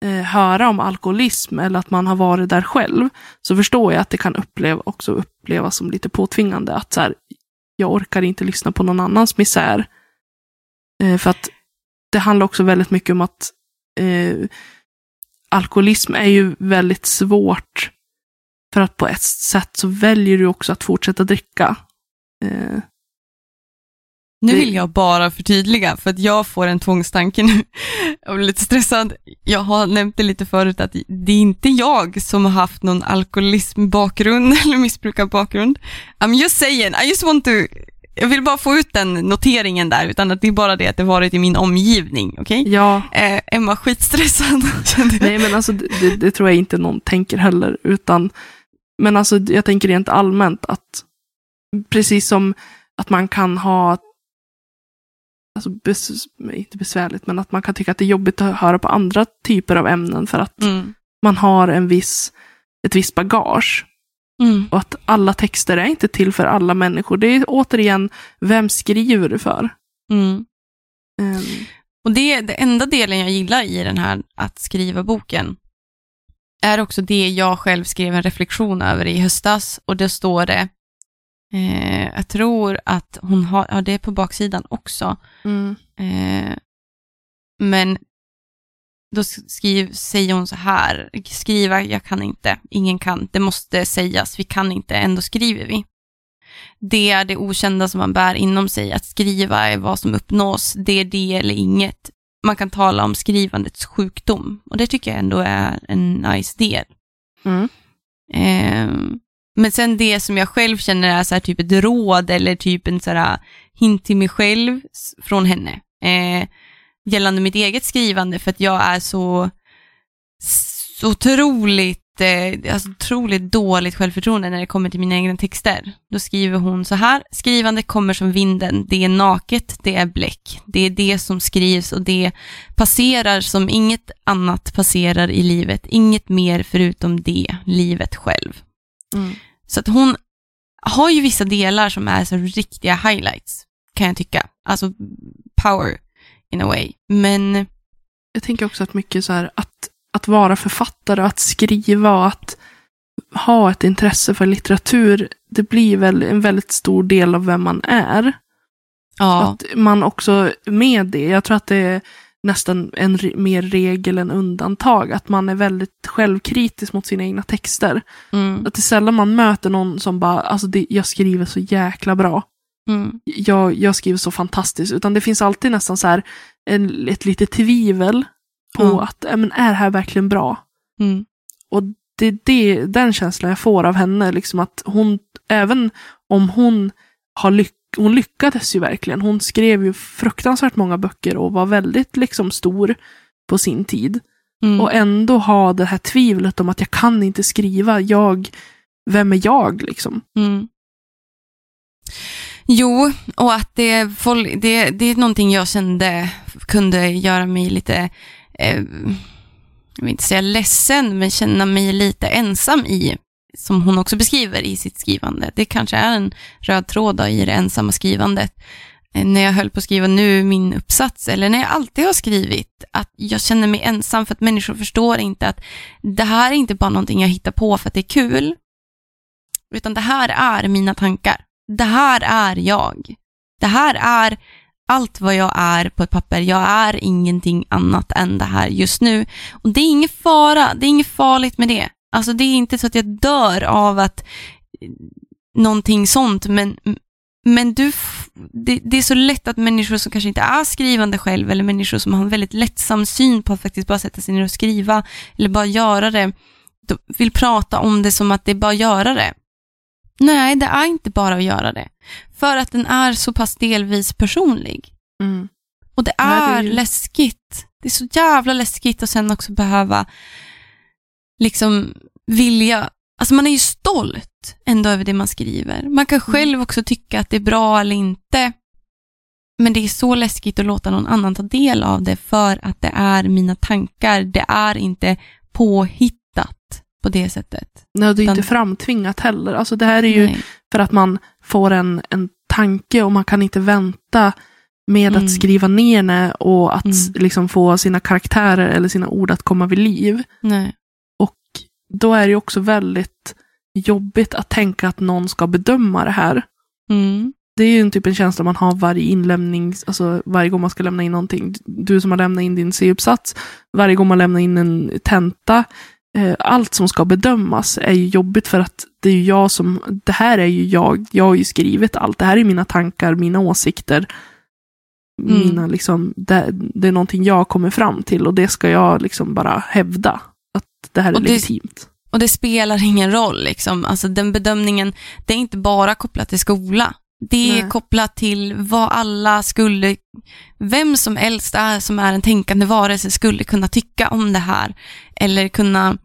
eh, höra om alkoholism eller att man har varit där själv, så förstår jag att det kan uppleva, också upplevas som lite påtvingande. Att så här, jag orkar inte lyssna på någon annans misär. Eh, för att det handlar också väldigt mycket om att eh, alkoholism är ju väldigt svårt. För att på ett sätt så väljer du också att fortsätta dricka. Eh, Nu vill jag bara förtydliga, för att jag får en tvångstanke nu. Jag blir lite stressad. Jag har nämnt det lite förut att det är inte jag som har haft någon alkoholismbakgrund eller missbrukarbakgrund. I'm just saying, I just want to, jag vill bara få ut den noteringen där, utan att det är bara det att det varit i min omgivning, okej? ja, Eh, Emma skitstressad. Nej, men alltså det, det, det tror jag inte någon tänker heller. Utan, men alltså jag tänker rent allmänt att precis som att man kan ha, alltså bes, inte besvärligt, men att man kan tycka att det är jobbigt att höra på andra typer av ämnen för att Mm. man har en viss, ett visst bagage. Mm. Och att alla texter är inte till för alla människor. Det är återigen, vem skriver du för? Mm. Ehm, Och det är den enda delen jag gillar i den här att skriva boken. Är också det jag själv skrev en reflektion över i höstas och då står det, eh, jag tror att hon har, ja det är på baksidan också, mm, eh, men då skriv, säger hon så här, skriva, jag kan inte, ingen kan, det måste sägas, vi kan inte, ändå skriver vi. Det är det okända som man bär inom sig, att skriva är vad som uppnås, det är det eller inget. Man kan tala om skrivandets sjukdom och det tycker jag ändå är en nice del. mm, Ehm, men sen det som jag själv känner är så typ ett råd eller typ en så hint till mig själv från henne. Eh, gällande mitt eget skrivande för att jag är så, så otroligt, eh, alltså otroligt dåligt självförtroende när det kommer till mina egna texter. Då skriver hon så här, skrivande kommer som vinden, det är naket, det är bläck, det är det som skrivs och det passerar som inget annat passerar i livet, inget mer förutom det, livet själv. mm. Så att hon har ju vissa delar som är så riktiga highlights, kan jag tycka. Alltså power in a way. Men jag tänker också att mycket så här att, att vara författare, att skriva och att ha ett intresse för litteratur, det blir väl en väldigt stor del av vem man är. ja, Att man också med det, jag tror att det är nästan en re- mer regel än undantag, att man är väldigt självkritisk mot sina egna texter. mm, Att det är sällan man möter någon som bara, alltså det, jag skriver så jäkla bra. Mm, Jag, jag skriver så fantastiskt, utan det finns alltid nästan så här en, ett litet tvivel på Ja. att, men är det här verkligen bra? mm, Och det är den känslan jag får av henne, liksom att hon, även om hon har lyck, hon lyckades ju verkligen. Hon skrev ju fruktansvärt många böcker och var väldigt liksom stor på sin tid. mm. Och ändå ha det här tvivlet om att jag kan inte skriva, jag, vem är jag liksom? Mm. Jo, och att det, det, det är någonting jag kände kunde göra mig lite, eh, jag vill inte säga ledsen, men känna mig lite ensam i, som hon också beskriver i sitt skrivande. Det kanske är en röd tråd då i det ensamma skrivandet. Eh, När jag höll på att skriva nu min uppsats, eller när jag alltid har skrivit, att jag känner mig ensam för att människor förstår inte att det här är inte bara någonting jag hittar på för att det är kul, utan det här är mina tankar. Det här är jag. Det här är allt vad jag är på ett papper. Jag är ingenting annat än det här just nu. Och det är ingen fara, det är inget farligt med det. Alltså det är inte så att jag dör av att eh, någonting sånt, men, men du, det, det är så lätt att människor som kanske inte är skrivande själv, eller människor som har en väldigt lättsam syn på att faktiskt bara sätta sig ner och skriva, eller bara göra det, vill prata om det som att det är bara att göra det. Nej, det är inte bara att göra det. För att den är så pass delvis personlig. Mm. Och det Ja, det är är ju- läskigt. Det är så jävla läskigt att sen också behöva liksom vilja, alltså man är ju stolt ändå över det man skriver. Man kan själv också tycka att det är bra eller inte. Men det är så läskigt att låta någon annan ta del av det för att det är mina tankar. Det är inte påhittat på det sättet. Nej, det är Utan- inte framtvingat heller. Alltså det här är ju Nej. för att man får en, en tanke och man kan inte vänta med Mm. att skriva ner det och att Mm. liksom få sina karaktärer eller sina ord att komma vid liv. Nej. Och då är det ju också väldigt jobbigt att tänka att någon ska bedöma det här. Mm. Det är ju en typ en känsla man har varje inlämning, alltså varje gång man ska lämna in någonting. Du som har lämnat in din C-uppsats, varje gång man lämnar in en tenta, allt som ska bedömas är ju jobbigt för att det är ju jag som, det här är ju jag, jag har ju skrivit allt, det här är mina tankar, mina åsikter, Mm. mina liksom, det, det är någonting jag kommer fram till och det ska jag liksom bara hävda, att det här är Och det- legitimt. Och det spelar ingen roll, liksom. alltså den bedömningen, det är inte bara kopplat till skola. Det är Nej. kopplat till vad alla skulle, vem som helst är som är en tänkande varelse skulle kunna tycka om det här. Eller kunna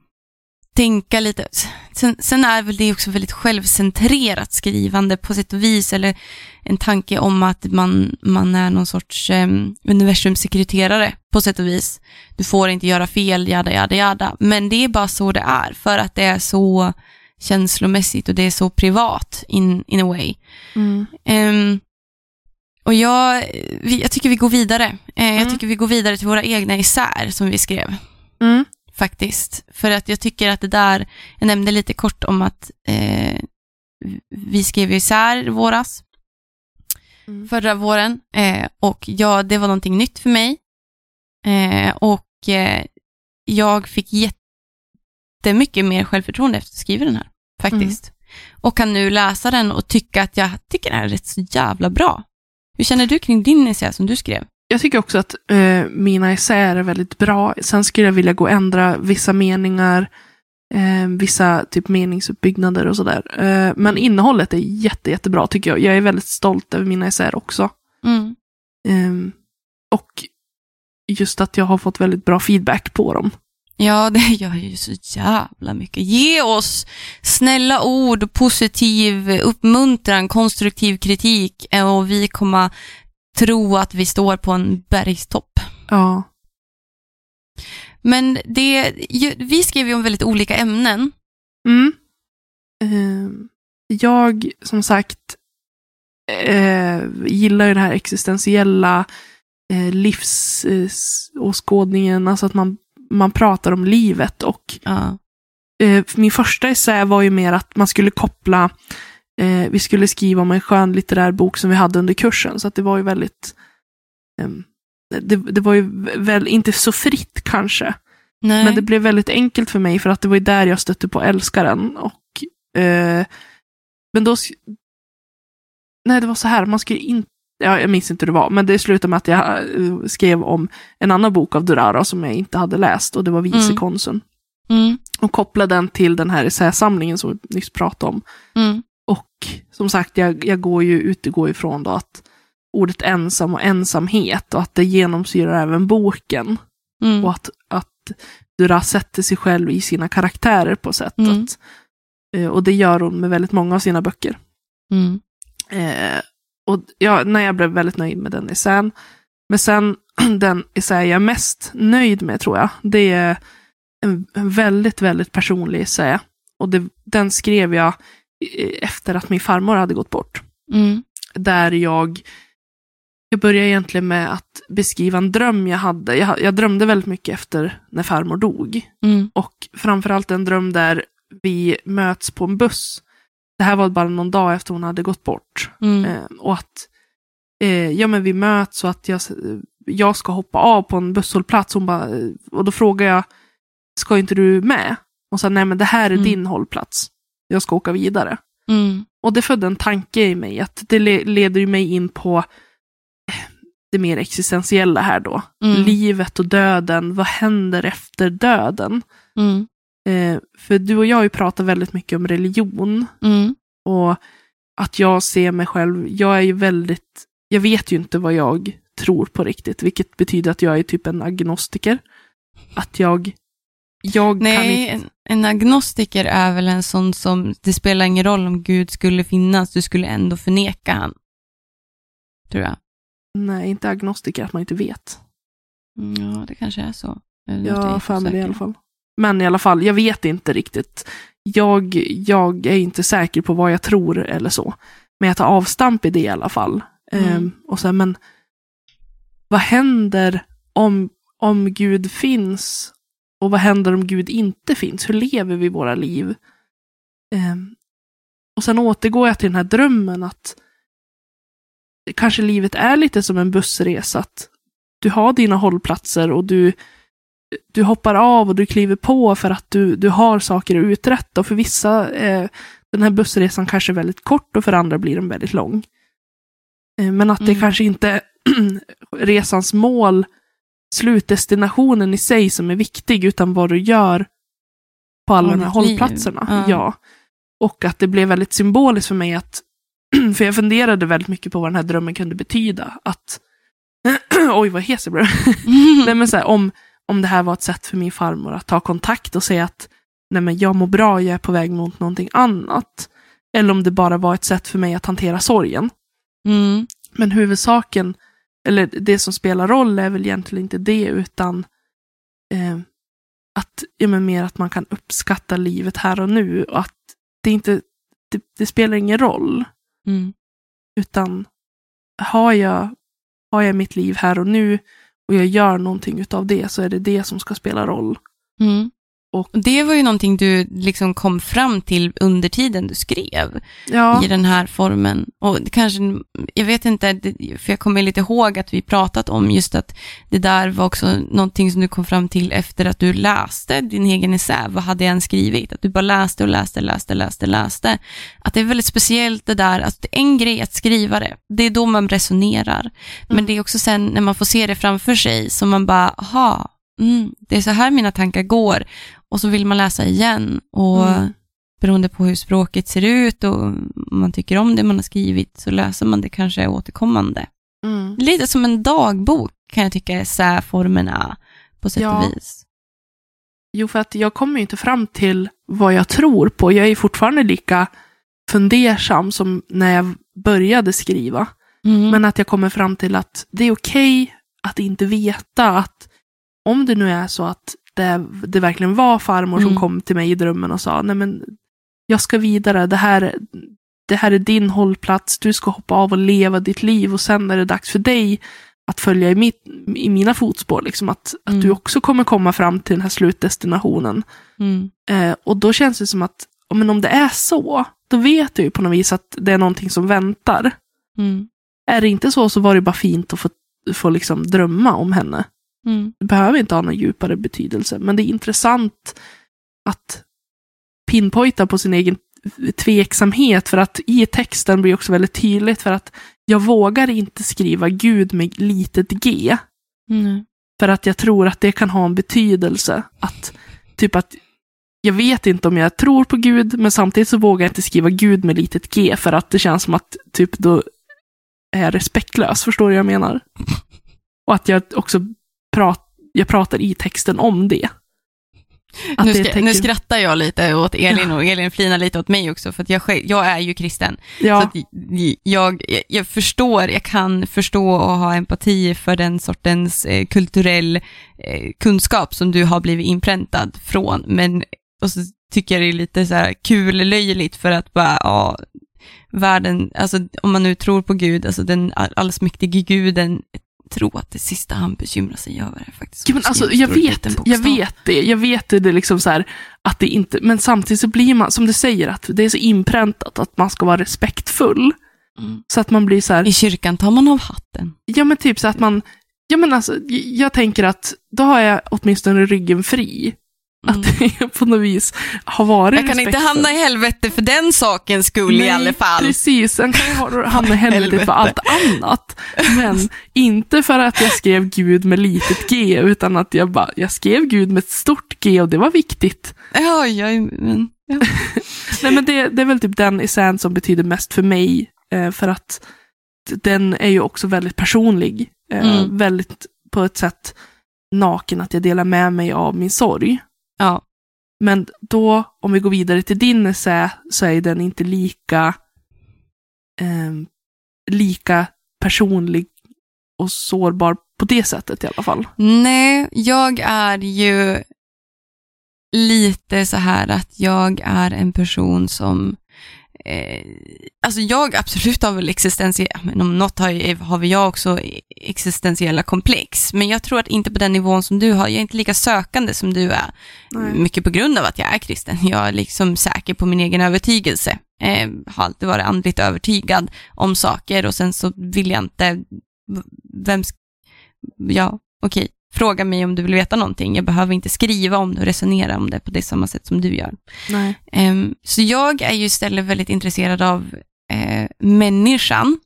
tänka lite. Sen, sen är väl det också väldigt självcentrerat skrivande på sätt och vis. Eller en tanke om att man, man är någon sorts eh, universumsekreterare på sätt och vis. Du får inte göra fel, jada, jada, jada. Men det är bara så det är, för att det är så känslomässigt och det är så privat in, in a way. Mm. Ehm, och jag, jag tycker vi går vidare. Eh, Jag Mm. tycker vi går vidare till våra egna isär som vi skrev, Mm. Faktiskt. För att jag tycker att det där, jag nämnde lite kort om att eh, vi skrev isär våras, Mm. förra våren. Eh, och ja, det var någonting nytt för mig. Eh, och eh, jag fick jättemycket mer självförtroende efter att skriva den här, faktiskt. Och kan nu läsa den och tycka att jag tycker den är rätt så jävla bra. Hur känner du kring din essä som du skrev? Jag tycker också att eh, mina essäer är väldigt bra. Sen skulle jag vilja gå och ändra vissa meningar, eh, vissa typ meningsuppbyggnader och sådär. Eh, men innehållet är jätte, jättebra tycker jag. Jag är väldigt stolt över mina essäer också. Mm. Eh, och just att jag har fått väldigt bra feedback på dem. Ja, det gör ju så jävla mycket. Ge oss snälla ord, positiv uppmuntran, konstruktiv kritik eh, och vi kommer tro att vi står på en bergstopp. Ja. Men det, ju- vi skrev ju om väldigt olika ämnen. Mm. Eh, jag, som sagt, eh, gillar ju det här existentiella eh, livsåskådningen, alltså att man, man pratar om livet och Ja. eh, min första essä var ju mer att man skulle koppla, eh, vi skulle skriva om en skön litterär bok som vi hade under kursen, så att det var ju väldigt, ehm, det, det var ju väl inte så fritt kanske, Nej. men det blev väldigt enkelt för mig för att det var ju där jag stötte på älskaren. Och, eh, men då... Nej, det var så här, man skulle inte... Ja, jag minns inte hur det var, men det slutade med att jag eh, skrev om en annan bok av Durara som jag inte hade läst och det var Vicekonsuln. Mm. Och kopplade den till den här essäsamlingen som vi nyss pratade om. Mm. Och som sagt, jag, jag går ju utgår ifrån då att ordet ensam och ensamhet och att det genomsyrar även boken. Mm. Och att, att Dura sätter sig själv i sina karaktärer på sätt. Mm. Eh, och det gör hon med väldigt många av sina böcker. Mm. Eh, och ja, när jag blev väldigt nöjd med den essän. Men sen den essä jag är mest nöjd med tror jag, det är en, en väldigt, väldigt personlig essä. Och det, den skrev jag efter att min farmor hade gått bort. Mm. Där jag, jag började egentligen med att beskriva en dröm jag hade. Jag, jag drömde väldigt mycket efter när farmor dog. Mm. Och framförallt en dröm där vi möts på en buss. Det här var bara någon dag efter hon hade gått bort. Mm. Eh, och att eh, ja, men vi möts och att jag, jag ska hoppa av på en busshållplats. Hon bara, eh, och då frågar jag, ska inte du med? Och sa, nej men det här är Mm. din hållplats. Jag ska åka vidare. Mm. Och det födde en tanke i mig, att det le- leder ju mig in på eh, det mer existentiella här då. Mm. Livet och döden, vad händer efter döden? Mm. Eh, för du och jag har ju pratat väldigt mycket om religion Mm. och att jag ser mig själv, jag är ju väldigt, jag vet ju inte vad jag tror på riktigt, vilket betyder att jag är typ en agnostiker. Att jag, jag kan Nej, inte, en, agnostiker är väl en sån som, det spelar ingen roll om Gud skulle finnas, du skulle ändå förneka han. Tror jag. nej inte agnostiker, att man inte vet. Mm, Ja, det kanske är så. Eller har för mig i alla fall. Men i alla fall, jag vet inte riktigt. Jag, jag är inte säker på vad jag tror eller så. Men jag tar avstamp i det i alla fall. Mm. Ehm, och så här, men vad händer om, om Gud finns? Och vad händer om Gud inte finns? Hur lever vi våra liv? Ehm, och sen återgår jag till den här drömmen att kanske livet är lite som en bussresa. Att du har dina hållplatser och du, du hoppar av och du kliver på för att du, du har saker att uträtta. Och för vissa är den här bussresan kanske väldigt kort och för andra blir den väldigt lång. Eh, Men att det Mm. kanske inte är resans mål, slutdestinationen i sig som är viktig, utan vad du gör på alla de här hållplatserna. Ja. Ja. Och att det blev väldigt symboliskt för mig att, för jag funderade väldigt mycket på vad den här drömmen kunde betyda. Att, oj vad hes jag blev. Nej, men så här, om, om det här var ett sätt för min farmor att ta kontakt och säga att nej, men jag mår bra, jag är på väg mot någonting annat. Eller om det bara var ett sätt för mig att hantera sorgen. Mm. Men huvudsaken, eller det som spelar roll är väl egentligen inte det, utan eh, att, ja, men mer att man kan uppskatta livet här och nu. Och att det inte, det, det spelar ingen roll. Mm. Utan har jag, har jag mitt liv här och nu och jag gör någonting utav det så är det det som ska spela roll. Mm. Och- det var ju någonting du liksom kom fram till under tiden du skrev Ja, i den här formen. Och kanske, jag vet inte, för jag kommer lite ihåg att vi pratat om just att det där var också någonting som du kom fram till efter att du läste din egen essä. Vad hade jag än skrivit? Att du bara läste och läste, läste, läste, läste. Att det är väldigt speciellt det där, att det är en grej att skriva det. Det är då man resonerar. Men Mm. det är också sen när man får se det framför sig som man bara, aha, mm, det är så här mina tankar går. Och så vill man läsa igen. Och Mm. beroende på hur språket ser ut och om man tycker om det man har skrivit så läser man det kanske återkommande. mm. Lite som en dagbok kan jag tycka essäformerna på sätt Ja. och vis. Jo, för att jag kommer ju inte fram till vad jag tror på. Jag är fortfarande lika fundersam som när jag började skriva. Mm. Men att jag kommer fram till att det är okej att inte veta att om det nu är så att det, det verkligen var farmor som Mm. kom till mig i drömmen och sa, nej men jag ska vidare, det här, det här är din hållplats, du ska hoppa av och leva ditt liv och sen är det dags för dig att följa i, mitt, i mina fotspår, liksom att, att Mm. du också kommer komma fram till den här slutdestinationen. Mm. Eh, och då känns det som att, men om det är så, då vet jag ju på något vis att det är någonting som väntar. Mm. Är det inte så så var det bara fint att få, få liksom drömma om henne. Mm. Det behöver inte ha någon djupare betydelse, men det är intressant att pinpointa på sin egen tveksamhet, för att i texten blir också väldigt tydligt för att jag vågar inte skriva Gud med litet g, Mm. för att jag tror att det kan ha en betydelse. Att, typ att jag vet inte om jag tror på Gud, men samtidigt så vågar jag inte skriva Gud med litet g, för att det känns som att typ då är respektlös, förstår du vad jag menar? Och att jag också prat, jag pratar i texten om det. Nu, ska, tecken- nu skrattar jag lite åt Elin och Elin flinar lite åt mig också för jag, själv- jag är ju kristen. Så ja, att jag, jag, förstår, jag kan förstå och ha empati för den sortens eh, kulturell eh, kunskap som du har blivit inpräntad från. Men och så tycker jag det är lite så här kul löjligt för att bara, ja, världen, alltså om man nu tror på Gud, alltså den all- allsmäktige guden, tro att det sista han bekymrar sig över är faktiskt Ja, men alltså, jag, vet, jag vet det. Jag vet det, det är liksom så här, att det inte, men samtidigt så blir man, som du säger, att det är så inpräntat att man ska vara respektfull. Mm. Så att man blir så här, I kyrkan tar man av hatten. ja men typ så att man, ja men alltså, jag tänker att då har jag åtminstone ryggen fri. Mm. Att jag på något vis har varit Jag kan inte hamna i helvete för den sakens skull i Nej, alla fall. Precis, sen kan jag ha- hamna i Helvete. för allt annat. Men inte för att jag skrev Gud med litet g, utan att jag bara, jag skrev Gud med ett stort G och det var viktigt. Ja, jag, men, ja. Nej men det, det är väl typ den essens som betyder mest för mig, eh, för att den är ju också väldigt personlig. Eh, Mm. Väldigt på ett sätt naken, att jag delar med mig av min sorg ja. Men då, om vi går vidare till din essä, så är den inte lika, eh, lika personlig och sårbar på det sättet i alla fall. Nej, jag är ju lite så här att jag är en person som eh, alltså jag absolut har väl existentiella, om något har, har väl jag också existentiella komplex, men jag tror att inte på den nivån som du har, jag är inte lika sökande som du är, Nej. mycket på grund av att jag är kristen. Jag är liksom säker på min egen övertygelse, eh, har alltid varit andligt övertygad om saker och sen så vill jag inte, vem, ja, okej, fråga mig om du vill veta någonting, jag behöver inte skriva om det och resonera om det på det samma sätt som du gör. Ehm, så jag är ju istället väldigt intresserad av eh, människan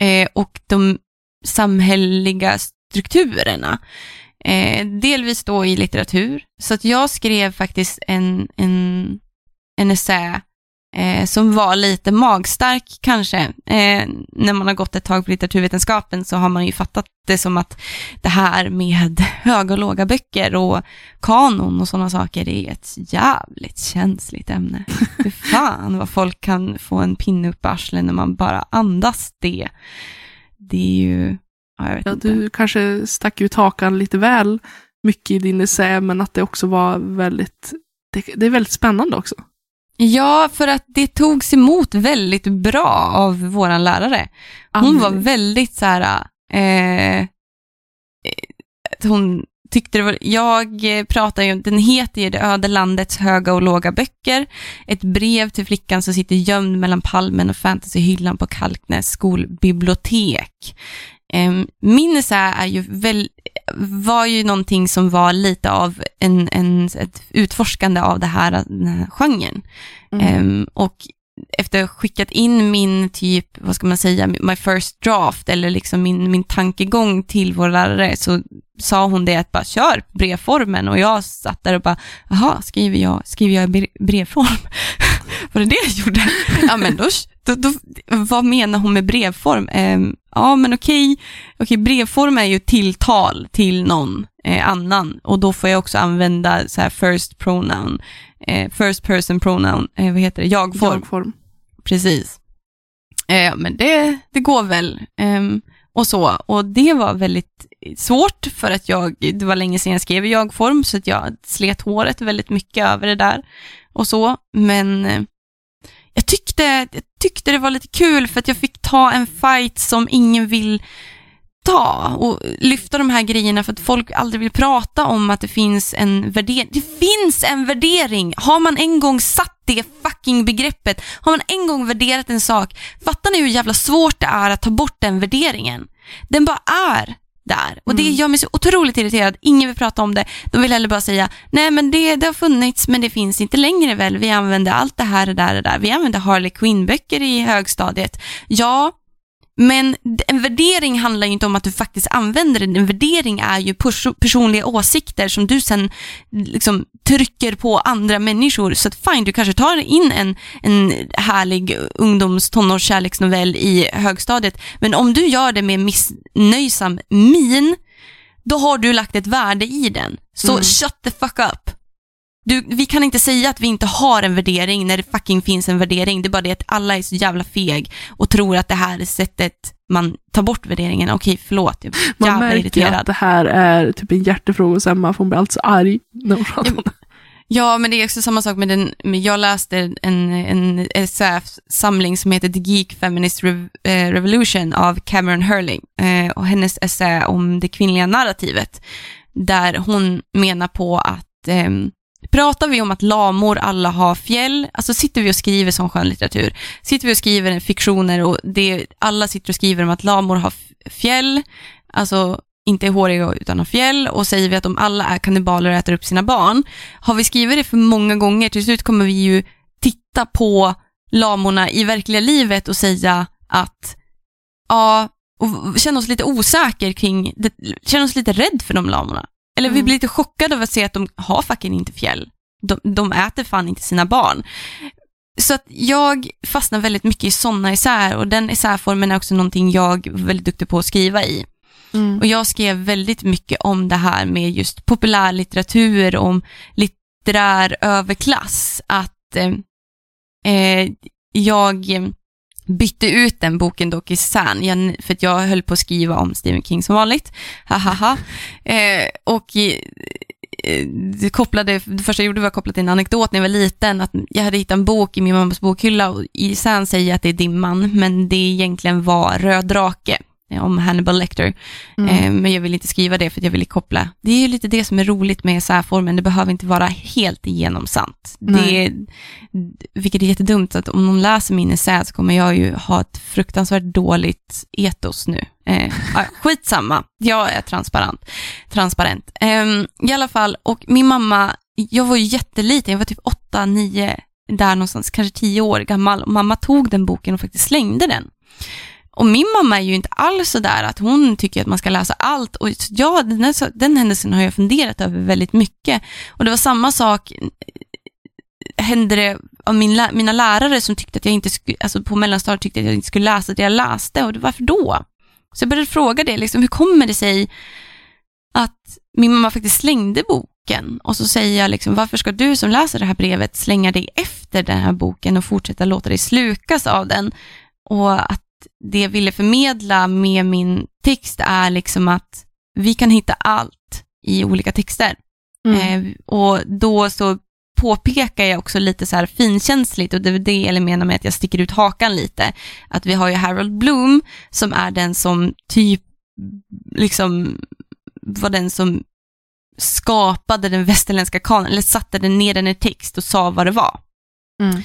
eh, och de samhälleliga strukturerna. Eh, delvis då i litteratur. Så att jag skrev faktiskt en, en, en essä eh, som var lite magstark kanske. Eh, när man har gått ett tag på litteraturvetenskapen så har man ju fattat det som att det här med höga och låga böcker och kanon och sådana saker är ett jävligt känsligt ämne. Fy fan vad folk kan få en pinne upp i arslet när man bara andas det. Det är ju, ja, jag vet Ja, inte. du kanske stack ut hakan lite väl mycket i din essä, men att det också var väldigt, det, det är väldigt spännande också. Ja, för att det togs emot väldigt bra av våran lärare. Hon var väldigt så här, eh, eh, hon tyckte det var, jag eh, pratar ju, den heter ju Det öde landets höga och låga böcker. Ett brev till flickan som sitter gömd mellan palmen och fantasyhyllan på Kalknäs skolbibliotek. Eh, min essä är ju väl, var ju någonting som var lite av en, en, ett utforskande av det här, den här genren. Mm. Ehm, och efter att ha skickat in min typ, vad ska man säga, my first draft eller liksom min, min tankegång till vår lärare så sa hon det att bara kör brevformen och jag satt där och bara, jaha, skriver jag, skriver jag brevform? Var det det jag gjorde? ja men då, då, då, vad menar hon med brevform? Ehm, ja men okej, okej brevform är ju tilltal till någon eh, annan och då får jag också använda så här first pronoun, eh, first person pronoun, eh, vad heter det, jag-form. Jag-form. Precis. Eh, men det, det går väl. Ehm, och så. Och det var väldigt svårt för att jag, det var länge sedan jag skrev i jag-form så att jag slet håret väldigt mycket över det där och så. Men eh, jag tyckte, jag tyckte det var lite kul för att jag fick ta en fight som ingen vill ta och lyfta de här grejerna för att folk aldrig vill prata om att det finns en värdering. Det finns en värdering! Har man en gång satt det fucking begreppet, har man en gång värderat en sak, fattar ni hur jävla svårt det är att ta bort den värderingen? Den bara är där och det Mm. gör mig så otroligt irriterad. Ingen vill prata om det. De vill heller bara säga, nej men det, det har funnits men det finns inte längre väl. Vi använder allt det här och där och där. Vi använder Harley Quinn-böcker i högstadiet. Ja, men en värdering handlar ju inte om att du faktiskt använder den. En värdering är ju perso- personliga åsikter som du sen liksom trycker på andra människor. Så att fine, du kanske tar in en, en härlig ungdoms tonårskärleksnovell i högstadiet. Men om du gör det med missnöjsam min, då har du lagt ett värde i den. Så Mm. shut the fuck up. Du, vi kan inte säga att vi inte har en värdering när det fucking finns en värdering. Det är bara det att alla är så jävla feg och tror att det här är sättet man tar bort värderingen. Okej, förlåt. Jag Man jävla märker irriterad. att det här är typ en hjärtefråga hos Emma, för hon blir alltså arg när hon pratar om det. Ja, men det är också samma sak med den, jag läste en, en essäsamling som heter The Geek Feminist eh, Revolution av Cameron Hurling eh, och hennes essä om det kvinnliga narrativet, där hon menar på att ehm, Pratar vi om att lamor alla har fjäll, alltså sitter vi och skriver som skönlitteratur, sitter vi och skriver fiktioner och det, alla sitter och skriver om att lamor har fjäll, alltså inte är håriga utan har fjäll och säger vi att de alla är kannibaler och äter upp sina barn. Har vi skrivit det för många gånger, till slut kommer vi ju titta på lamorna i verkliga livet och säga att, ja, och känna oss lite osäker kring, känna oss lite rädd för de lamorna. Eller vi Mm. blir lite chockade av att se att de har fucking inte fjäll. De, de äter fan inte sina barn. Så att jag fastnar väldigt mycket i sådana essäer och den essäformen är också någonting jag är väldigt duktig på att skriva i. Mm. Och jag skrev väldigt mycket om det här med just populärlitteratur, om litterär överklass. Att eh, eh, jag bytte ut den boken dock i San, jag, för att jag höll på att skriva om Stephen King som vanligt. Hahaha. eh, och eh, det kopplade, det första jag gjorde var att koppla till en anekdot när jag var liten, att jag hade hittat en bok i min mammas bokhylla och i San säger jag att det är Dimman, men det egentligen var Röd drake om Hannibal Lecter. Mm. Eh, men jag vill inte skriva det för att jag vill koppla. Det är ju lite det som är roligt med essäformen, det behöver inte vara helt igenom sant. Det är, vilket är jättedumt, att om någon läser min essä så kommer jag ju ha ett fruktansvärt dåligt etos nu. Eh, skitsamma, jag är transparent. transparent. Eh, I alla fall, och min mamma, jag var ju jätteliten, jag var typ 8, 9, där någonstans, kanske 10 år gammal. Och mamma tog den boken och faktiskt slängde den. Och min mamma är ju inte alls så där att hon tycker att man ska läsa allt. Och ja, den, den händelsen har jag funderat över väldigt mycket. Och det var samma sak eh, hände det av min, mina lärare som tyckte att jag inte skulle, alltså på mellanstadiet tyckte att jag inte skulle läsa det jag läste. Och varför då? Så jag började fråga det, liksom, hur kommer det sig att min mamma faktiskt slängde boken? Och så säger jag, liksom, varför ska du som läser det här brevet slänga dig efter den här boken och fortsätta låta dig slukas av den? Och att det jag ville förmedla med min text är liksom att vi kan hitta allt i olika texter. Mm. Eh, och då så påpekar jag också lite så här finkänsligt och det är det jag menar med att jag sticker ut hakan lite. Att vi har ju Harold Bloom som är den som typ liksom var den som skapade den västerländska kanon, eller satte den ner den i text och sa vad det var. Mm.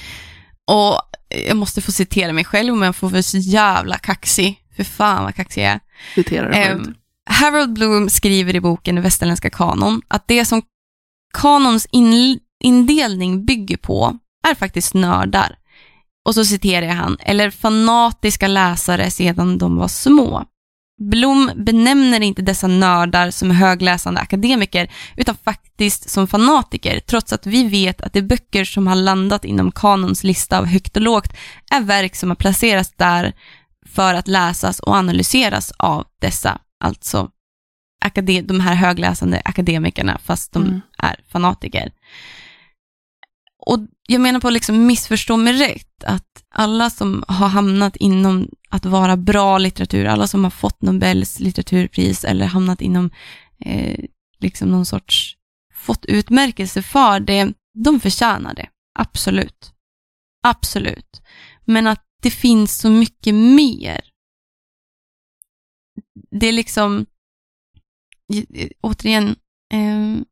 Och jag måste få citera mig själv men jag får vara så jävla kaxig. För fan vad kaxig jag är. Citera um, Harold Bloom skriver i boken Den västerländska kanon att det som kanons in, indelning bygger på är faktiskt nördar. Och så citerar jag han, eller fanatiska läsare sedan de var små. Blom benämner inte dessa nördar som högläsande akademiker, utan faktiskt som fanatiker, trots att vi vet att de böcker som har landat inom kanons lista av högt och lågt är verk som har placerats där för att läsas och analyseras av dessa, alltså de här högläsande akademikerna, fast de mm. är fanatiker. Och jag menar på liksom missförstå mig rätt, att alla som har hamnat inom att vara bra litteratur, alla som har fått Nobels litteraturpris eller hamnat inom eh, liksom någon sorts, fått utmärkelse för det, de förtjänar det. Absolut. Absolut. Men att det finns så mycket mer. Det är liksom, återigen, eh,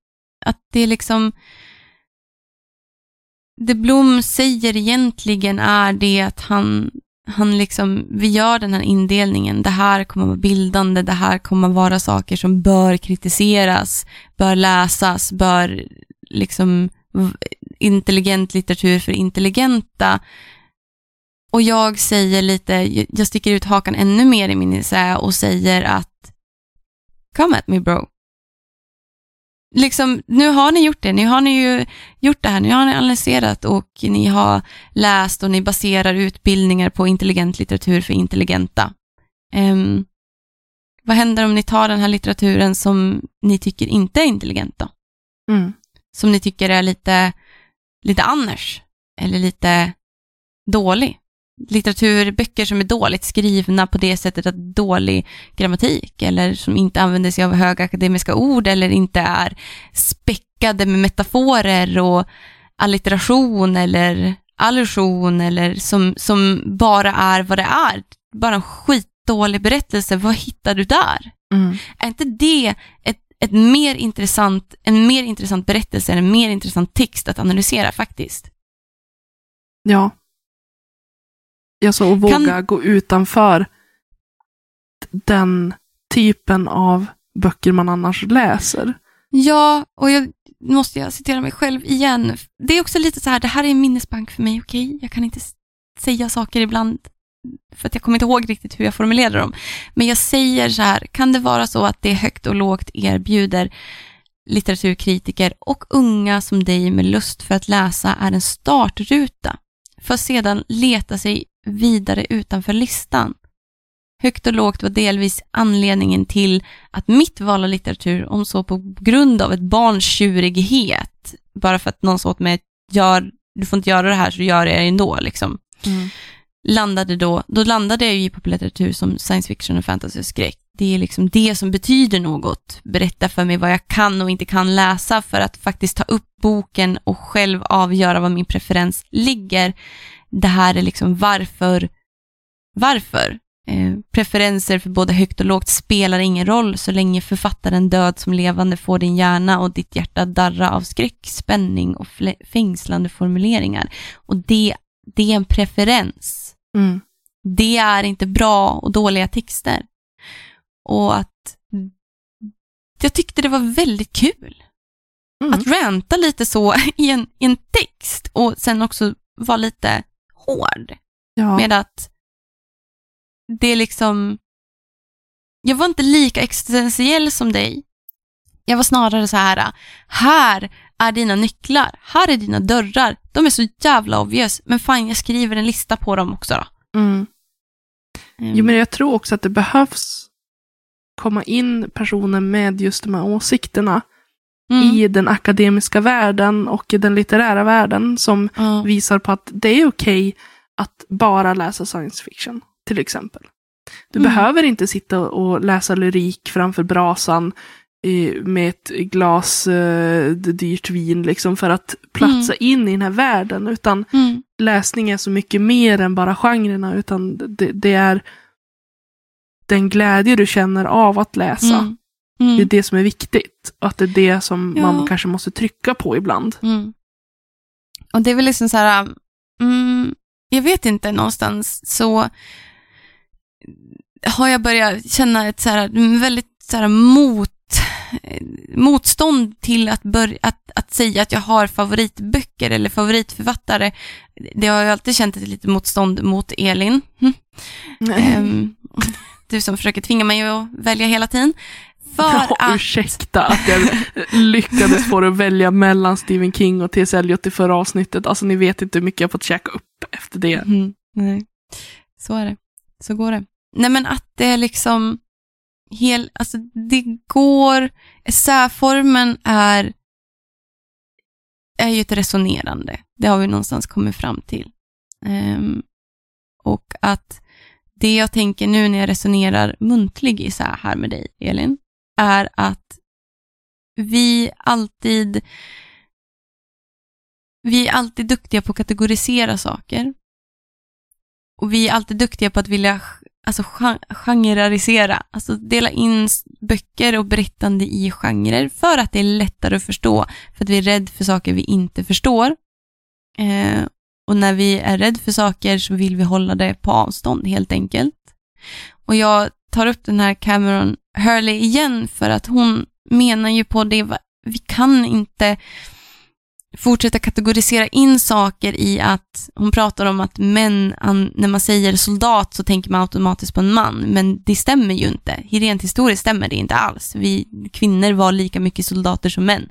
att det är liksom, det Blom säger egentligen är det att han, han liksom, vi gör den här indelningen, det här kommer vara bildande, det här kommer vara saker som bör kritiseras, bör läsas, bör liksom intelligent litteratur för intelligenta. Och jag säger lite, jag sticker ut hakan ännu mer i min essä och säger att Come at me bro liksom, nu har ni gjort det, nu har ni ju gjort det här, nu har ni analyserat och ni har läst och ni baserar utbildningar på intelligent litteratur för intelligenta. Um, vad händer om ni tar den här litteraturen som ni tycker inte är intelligent då? Mm. Som ni tycker är lite, lite annars, eller lite dålig? Litteraturböcker som är dåligt skrivna på det sättet att dålig grammatik eller som inte använder sig av höga akademiska ord eller inte är späckade med metaforer och allitteration eller allusion eller som, som bara är vad det är. Bara en skitdålig berättelse, vad hittar du där? Mm. Är inte det ett, ett mer intressant, en mer intressant berättelse, en mer intressant text att analysera faktiskt? Ja, Alltså att våga kan... gå utanför den typen av böcker man annars läser. Ja, och jag måste jag citera mig själv igen. Det är också lite så här, det här är en minnesbank för mig, okej? Okay? Jag kan inte säga saker ibland för att jag kommer inte ihåg riktigt hur jag formulerar dem. Men jag säger så här, kan det vara så att det högt och lågt erbjuder litteraturkritiker och unga som dig med lust för att läsa är en startruta för att sedan leta sig vidare utanför listan. Högt och lågt var delvis anledningen till att mitt val av litteratur, om så på grund av ett barns tjurighet, bara för att någon sa åt mig, gör, du får inte göra det här så gör jag det ändå, liksom. Mm. landade då, då landade jag i populärlitteratur som science fiction och fantasy och skräck. Det är liksom det som betyder något. Berätta för mig vad jag kan och inte kan läsa för att faktiskt ta upp boken och själv avgöra vad min preferens ligger. Det här är liksom varför, varför? Eh, preferenser för både högt och lågt spelar ingen roll så länge författaren död som levande får din hjärna och ditt hjärta darra av skräck, spänning och fängslande formuleringar. Och det, det är en preferens. Mm. Det är inte bra och dåliga texter. Och att jag tyckte det var väldigt kul. Mm. Att ranta lite så i en, i en text och sen också vara lite hård. Ja. Med att det är liksom, jag var inte lika existentiell som dig. Jag var snarare så här, här är dina nycklar, här är dina dörrar. De är så jävla obvious, men fan jag skriver en lista på dem också då. Mm. Jo, men jag tror också att det behövs komma in personer med just de här åsikterna mm. i den akademiska världen och i den litterära världen som ja. visar på att det är okej att bara läsa science fiction, till exempel. Du Mm. behöver inte sitta och läsa lyrik framför brasan eh, med ett glas eh, dyrt vin liksom för att platsa in i den här världen, utan Mm. läsning är så mycket mer än bara genrerna, utan det, det är den glädje du känner av att läsa. Mm. Det är Mm. det som är viktigt. Och att det är det som Ja. man kanske måste trycka på ibland. Mm. Och det är väl liksom så här, mm, jag vet inte, någonstans så har jag börjat känna ett så här, mm, väldigt så här mot, motstånd till att, börja, att, att säga att jag har favoritböcker eller favoritförfattare. Det har jag alltid känt ett litet motstånd mot Elin. Hm. Ehm, du som försöker tvinga mig att välja hela tiden. För Ja, att... ursäkta att jag lyckades få dig att välja mellan Stephen King och T.S. Eliot i förra avsnittet. Alltså ni vet inte hur mycket jag fått käka upp efter det. Mm, nej, så är det. Så går det. Nej men att det är liksom hel, alltså det går, essäformen är, är ju ett resonerande. Det har vi någonstans kommit fram till. Ehm, och att det jag tänker nu när jag resonerar muntlig i så här med dig, Elin, är att vi alltid vi är alltid duktiga på att kategorisera saker. Och vi är alltid duktiga på att vilja alltså, gen- genrerisera, alltså dela in böcker och berättande i genrer för att det är lättare att förstå, för att vi är rädda för saker vi inte förstår. Eh, och när vi är rädda för saker så vill vi hålla det på avstånd helt enkelt. Och jag tar upp den här Cameron Hurley igen för att hon menar ju på det, vi kan inte fortsätta kategorisera in saker i att hon pratar om att män, när man säger soldat så tänker man automatiskt på en man, men det stämmer ju inte. Rent historiskt stämmer det inte alls. Vi kvinnor var lika mycket soldater som män.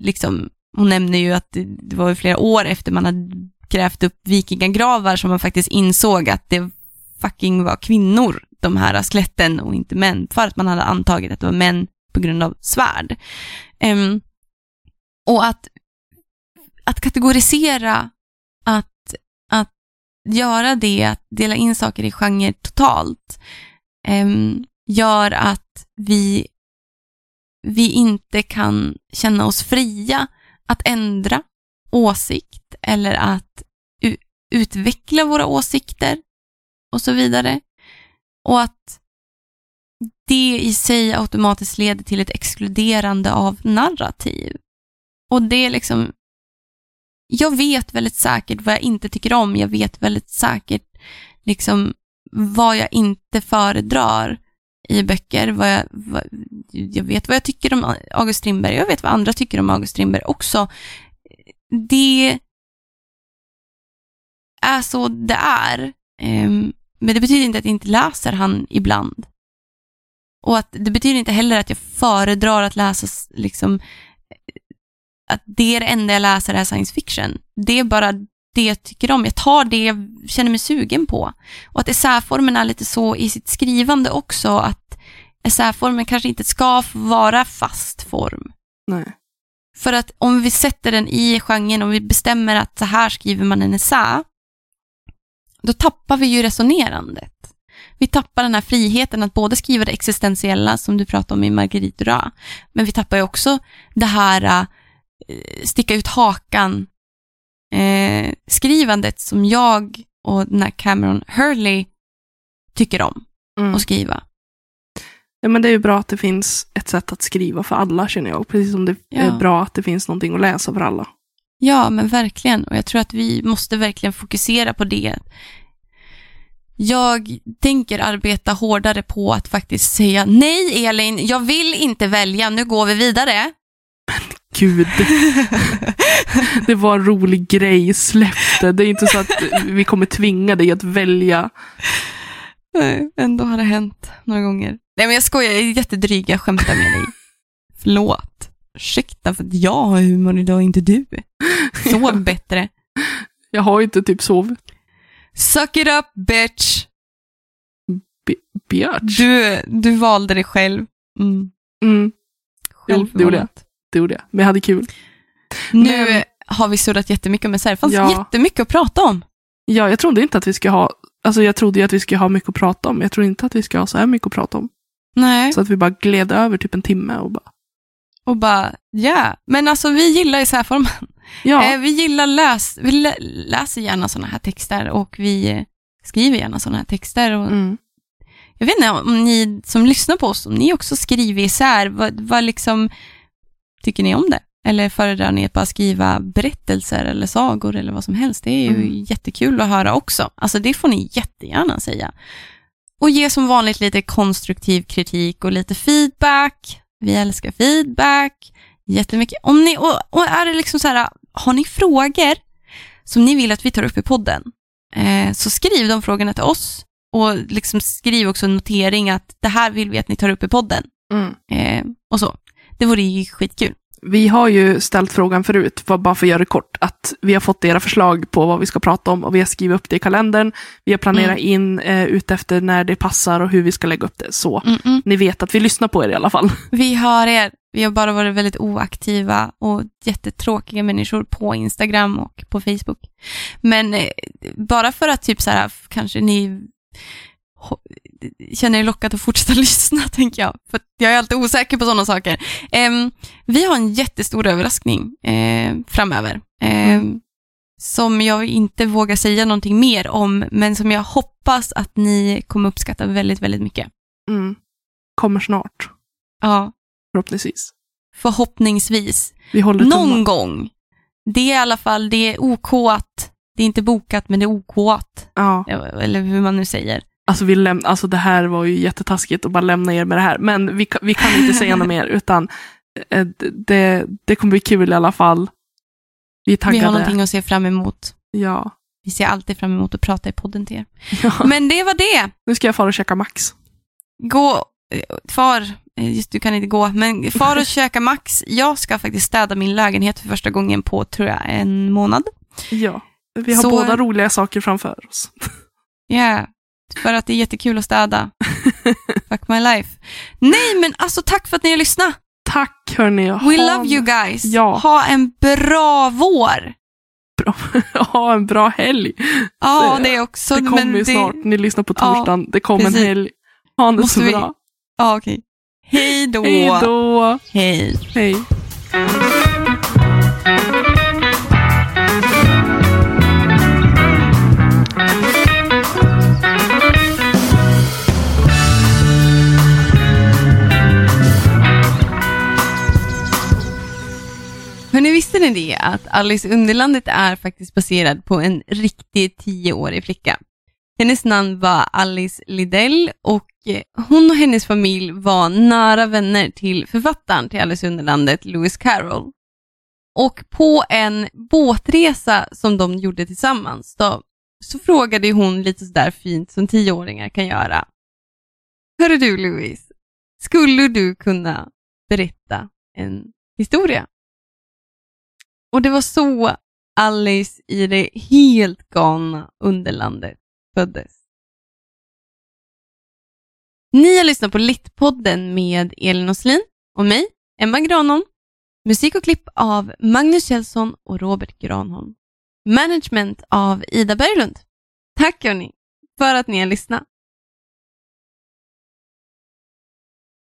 Liksom, hon nämner ju att det, var flera år efter man hade grävt upp vikingagravar som man faktiskt insåg att det fucking var kvinnor, de här skeletten och inte män, för att man hade antagit att det var män på grund av svärd. Um, och att att kategorisera, att, att göra det, att dela in saker i genrer totalt, um, gör att vi, vi inte kan känna oss fria att ändra åsikt eller att utveckla våra åsikter och så vidare. Och att det i sig automatiskt leder till ett exkluderande av narrativ. Och det är liksom jag vet väldigt säkert vad jag inte tycker om. Jag vet väldigt säkert liksom vad jag inte föredrar i böcker. Vad jag, vad, jag vet vad jag tycker om August Strindberg. Jag vet vad andra tycker om August Strindberg också. Det är så det är. Um, men det betyder inte att jag inte läser han ibland. Och att det betyder inte heller att jag föredrar att läsa liksom att det är det enda jag läser är science fiction. Det är bara det jag tycker om. Jag tar det jag känner mig sugen på. Och att essäformen är lite så i sitt skrivande också, att essäformen kanske inte ska vara fast form. Nej. För att om vi sätter den i genren, om vi bestämmer att så här skriver man en essä, då tappar vi ju resonerandet. Vi tappar den här friheten att både skriva det existentiella som du pratade om i Marguerite Duras, men vi tappar ju också det här uh, sticka ut hakan eh, skrivandet som jag och den här Cameron Hurley tycker om Mm. att skriva. Ja, men det är ju bra att det finns ett sätt att skriva för alla känner jag. Precis som det Ja. är bra att det finns någonting att läsa för alla. Ja, men verkligen. Och jag tror att vi måste verkligen fokusera på det. Jag tänker arbeta hårdare på att faktiskt säga nej Elin, jag vill inte välja, nu går vi vidare. Gud, det var en rolig grej, släpp det. Det är inte så att vi kommer tvinga dig att välja. Nej, ändå har det hänt några gånger. Nej men jag skojar, jag är jättedryg, jag skämtar med dig. Förlåt. Ursäkta för att jag har humor idag, inte du. Sov bättre. Jag har inte typ sovit. Suck it up bitch. Björts. Du, du valde dig själv. Mm. Mm, Jo, det gjorde jag. Det gjorde jag. Men jag hade kul. Nu Men- har vi surrat jättemycket om här. Det fanns Ja. jättemycket att prata om. Ja, jag trodde inte att vi ska ha, alltså jag trodde ju att vi skulle ha mycket att prata om. Jag tror inte att vi ska ha så här mycket att prata om. Nej. Så att vi bara gled över typ en timme och bara, Och bara, ja. Men alltså vi gillar ju så här formen. ja, Eh, vi gillar läs, vi lä, läser gärna sådana här texter och vi skriver gärna sådana här texter. Och mm, Jag vet inte om ni som lyssnar på oss, om ni också skriver isär, vad, vad liksom, tycker ni om det? Eller föredrar ni att bara skriva berättelser eller sagor eller vad som helst? Det är ju Mm. jättekul att höra också. Alltså det får ni jättegärna säga. Och ge som vanligt lite konstruktiv kritik och lite feedback. Vi älskar feedback jättemycket. Om ni, och, och är det liksom så här, har ni frågor som ni vill att vi tar upp i podden, eh, så skriv de frågorna till oss och liksom skriv också en notering att det här vill vi att ni tar upp i podden. mm. Eh, och så. Det vore ju skitkul. Vi har ju ställt frågan förut, för- bara för att göra det kort, att vi har fått era förslag på vad vi ska prata om och vi har skrivit upp det i kalendern. Vi har planerat Mm. in eh, utefter när det passar och hur vi ska lägga upp det. Så Mm-mm. ni vet att vi lyssnar på er i alla fall. Vi har er. Vi har bara varit väldigt oaktiva och jättetråkiga människor på Instagram och på Facebook. Men eh, bara för att typ så här, kanske ni känner er lockade att fortsätta lyssna, tänker jag. För jag är alltid osäker på sådana saker. Em, vi har en jättestor överraskning eh, framöver. Em, Som jag inte vågar säga någonting mer om, men som jag hoppas att ni kommer uppskatta väldigt, väldigt mycket. Mm. Kommer snart, Ja, förhoppningsvis. förhoppningsvis. Vi håller Någon tummarna. gång. Det är i alla fall, det är OK att, det är inte bokat men det är OK att, Ja, eller hur man nu säger. Alltså, vi läm- alltså det här var ju jättetaskigt att bara lämna er med det här. Men vi, vi kan inte säga något mer, utan eh, det, det kommer bli kul i alla fall. Vi är Vi har taggade. någonting att se fram emot. Ja. Vi ser alltid fram emot att prata i podden till er. ja. Men det var det. Nu ska jag fara och käka Max. Gå, eh, far, eh, just du kan inte gå, men far och käka Max. Jag ska faktiskt städa min lägenhet för första gången på, tror jag, en månad. Ja. Vi har Så- båda roliga saker framför oss. Ja, för att det är jättekul att städa. Fuck my life. Nej, men alltså tack för att ni har lyssnat. Tack hörni. We love you guys. Ja. Ha en bra vår. Ha en bra helg. Ja, Det- det också. det kommer ju snart. Ni lyssnar på Ja, torsdagen. det kommer en helg. Ha det Måste så vi- bra. Ja, okej. Hej då. Hej då. Hej. Hej. Visste ni det att Alice i Underlandet är faktiskt baserad på en riktig tioårig flicka? Hennes namn var Alice Lidell och hon och hennes familj var nära vänner till författaren till Alice i Underlandet, Lewis Carroll. Och på en båtresa som de gjorde tillsammans då, så frågade hon lite sådär fint som tioåringar kan göra. Hörru du Louise, skulle du kunna berätta en historia? Och det var så Alice i det helt galna Underlandet föddes. Ni har lyssnat på Littpodden med Elin Åslin och mig, Emma Granholm. Musik och klipp av Magnus Kjellson och Robert Granholm. Management av Ida Berglund. Tack hörni, för att ni har lyssnat.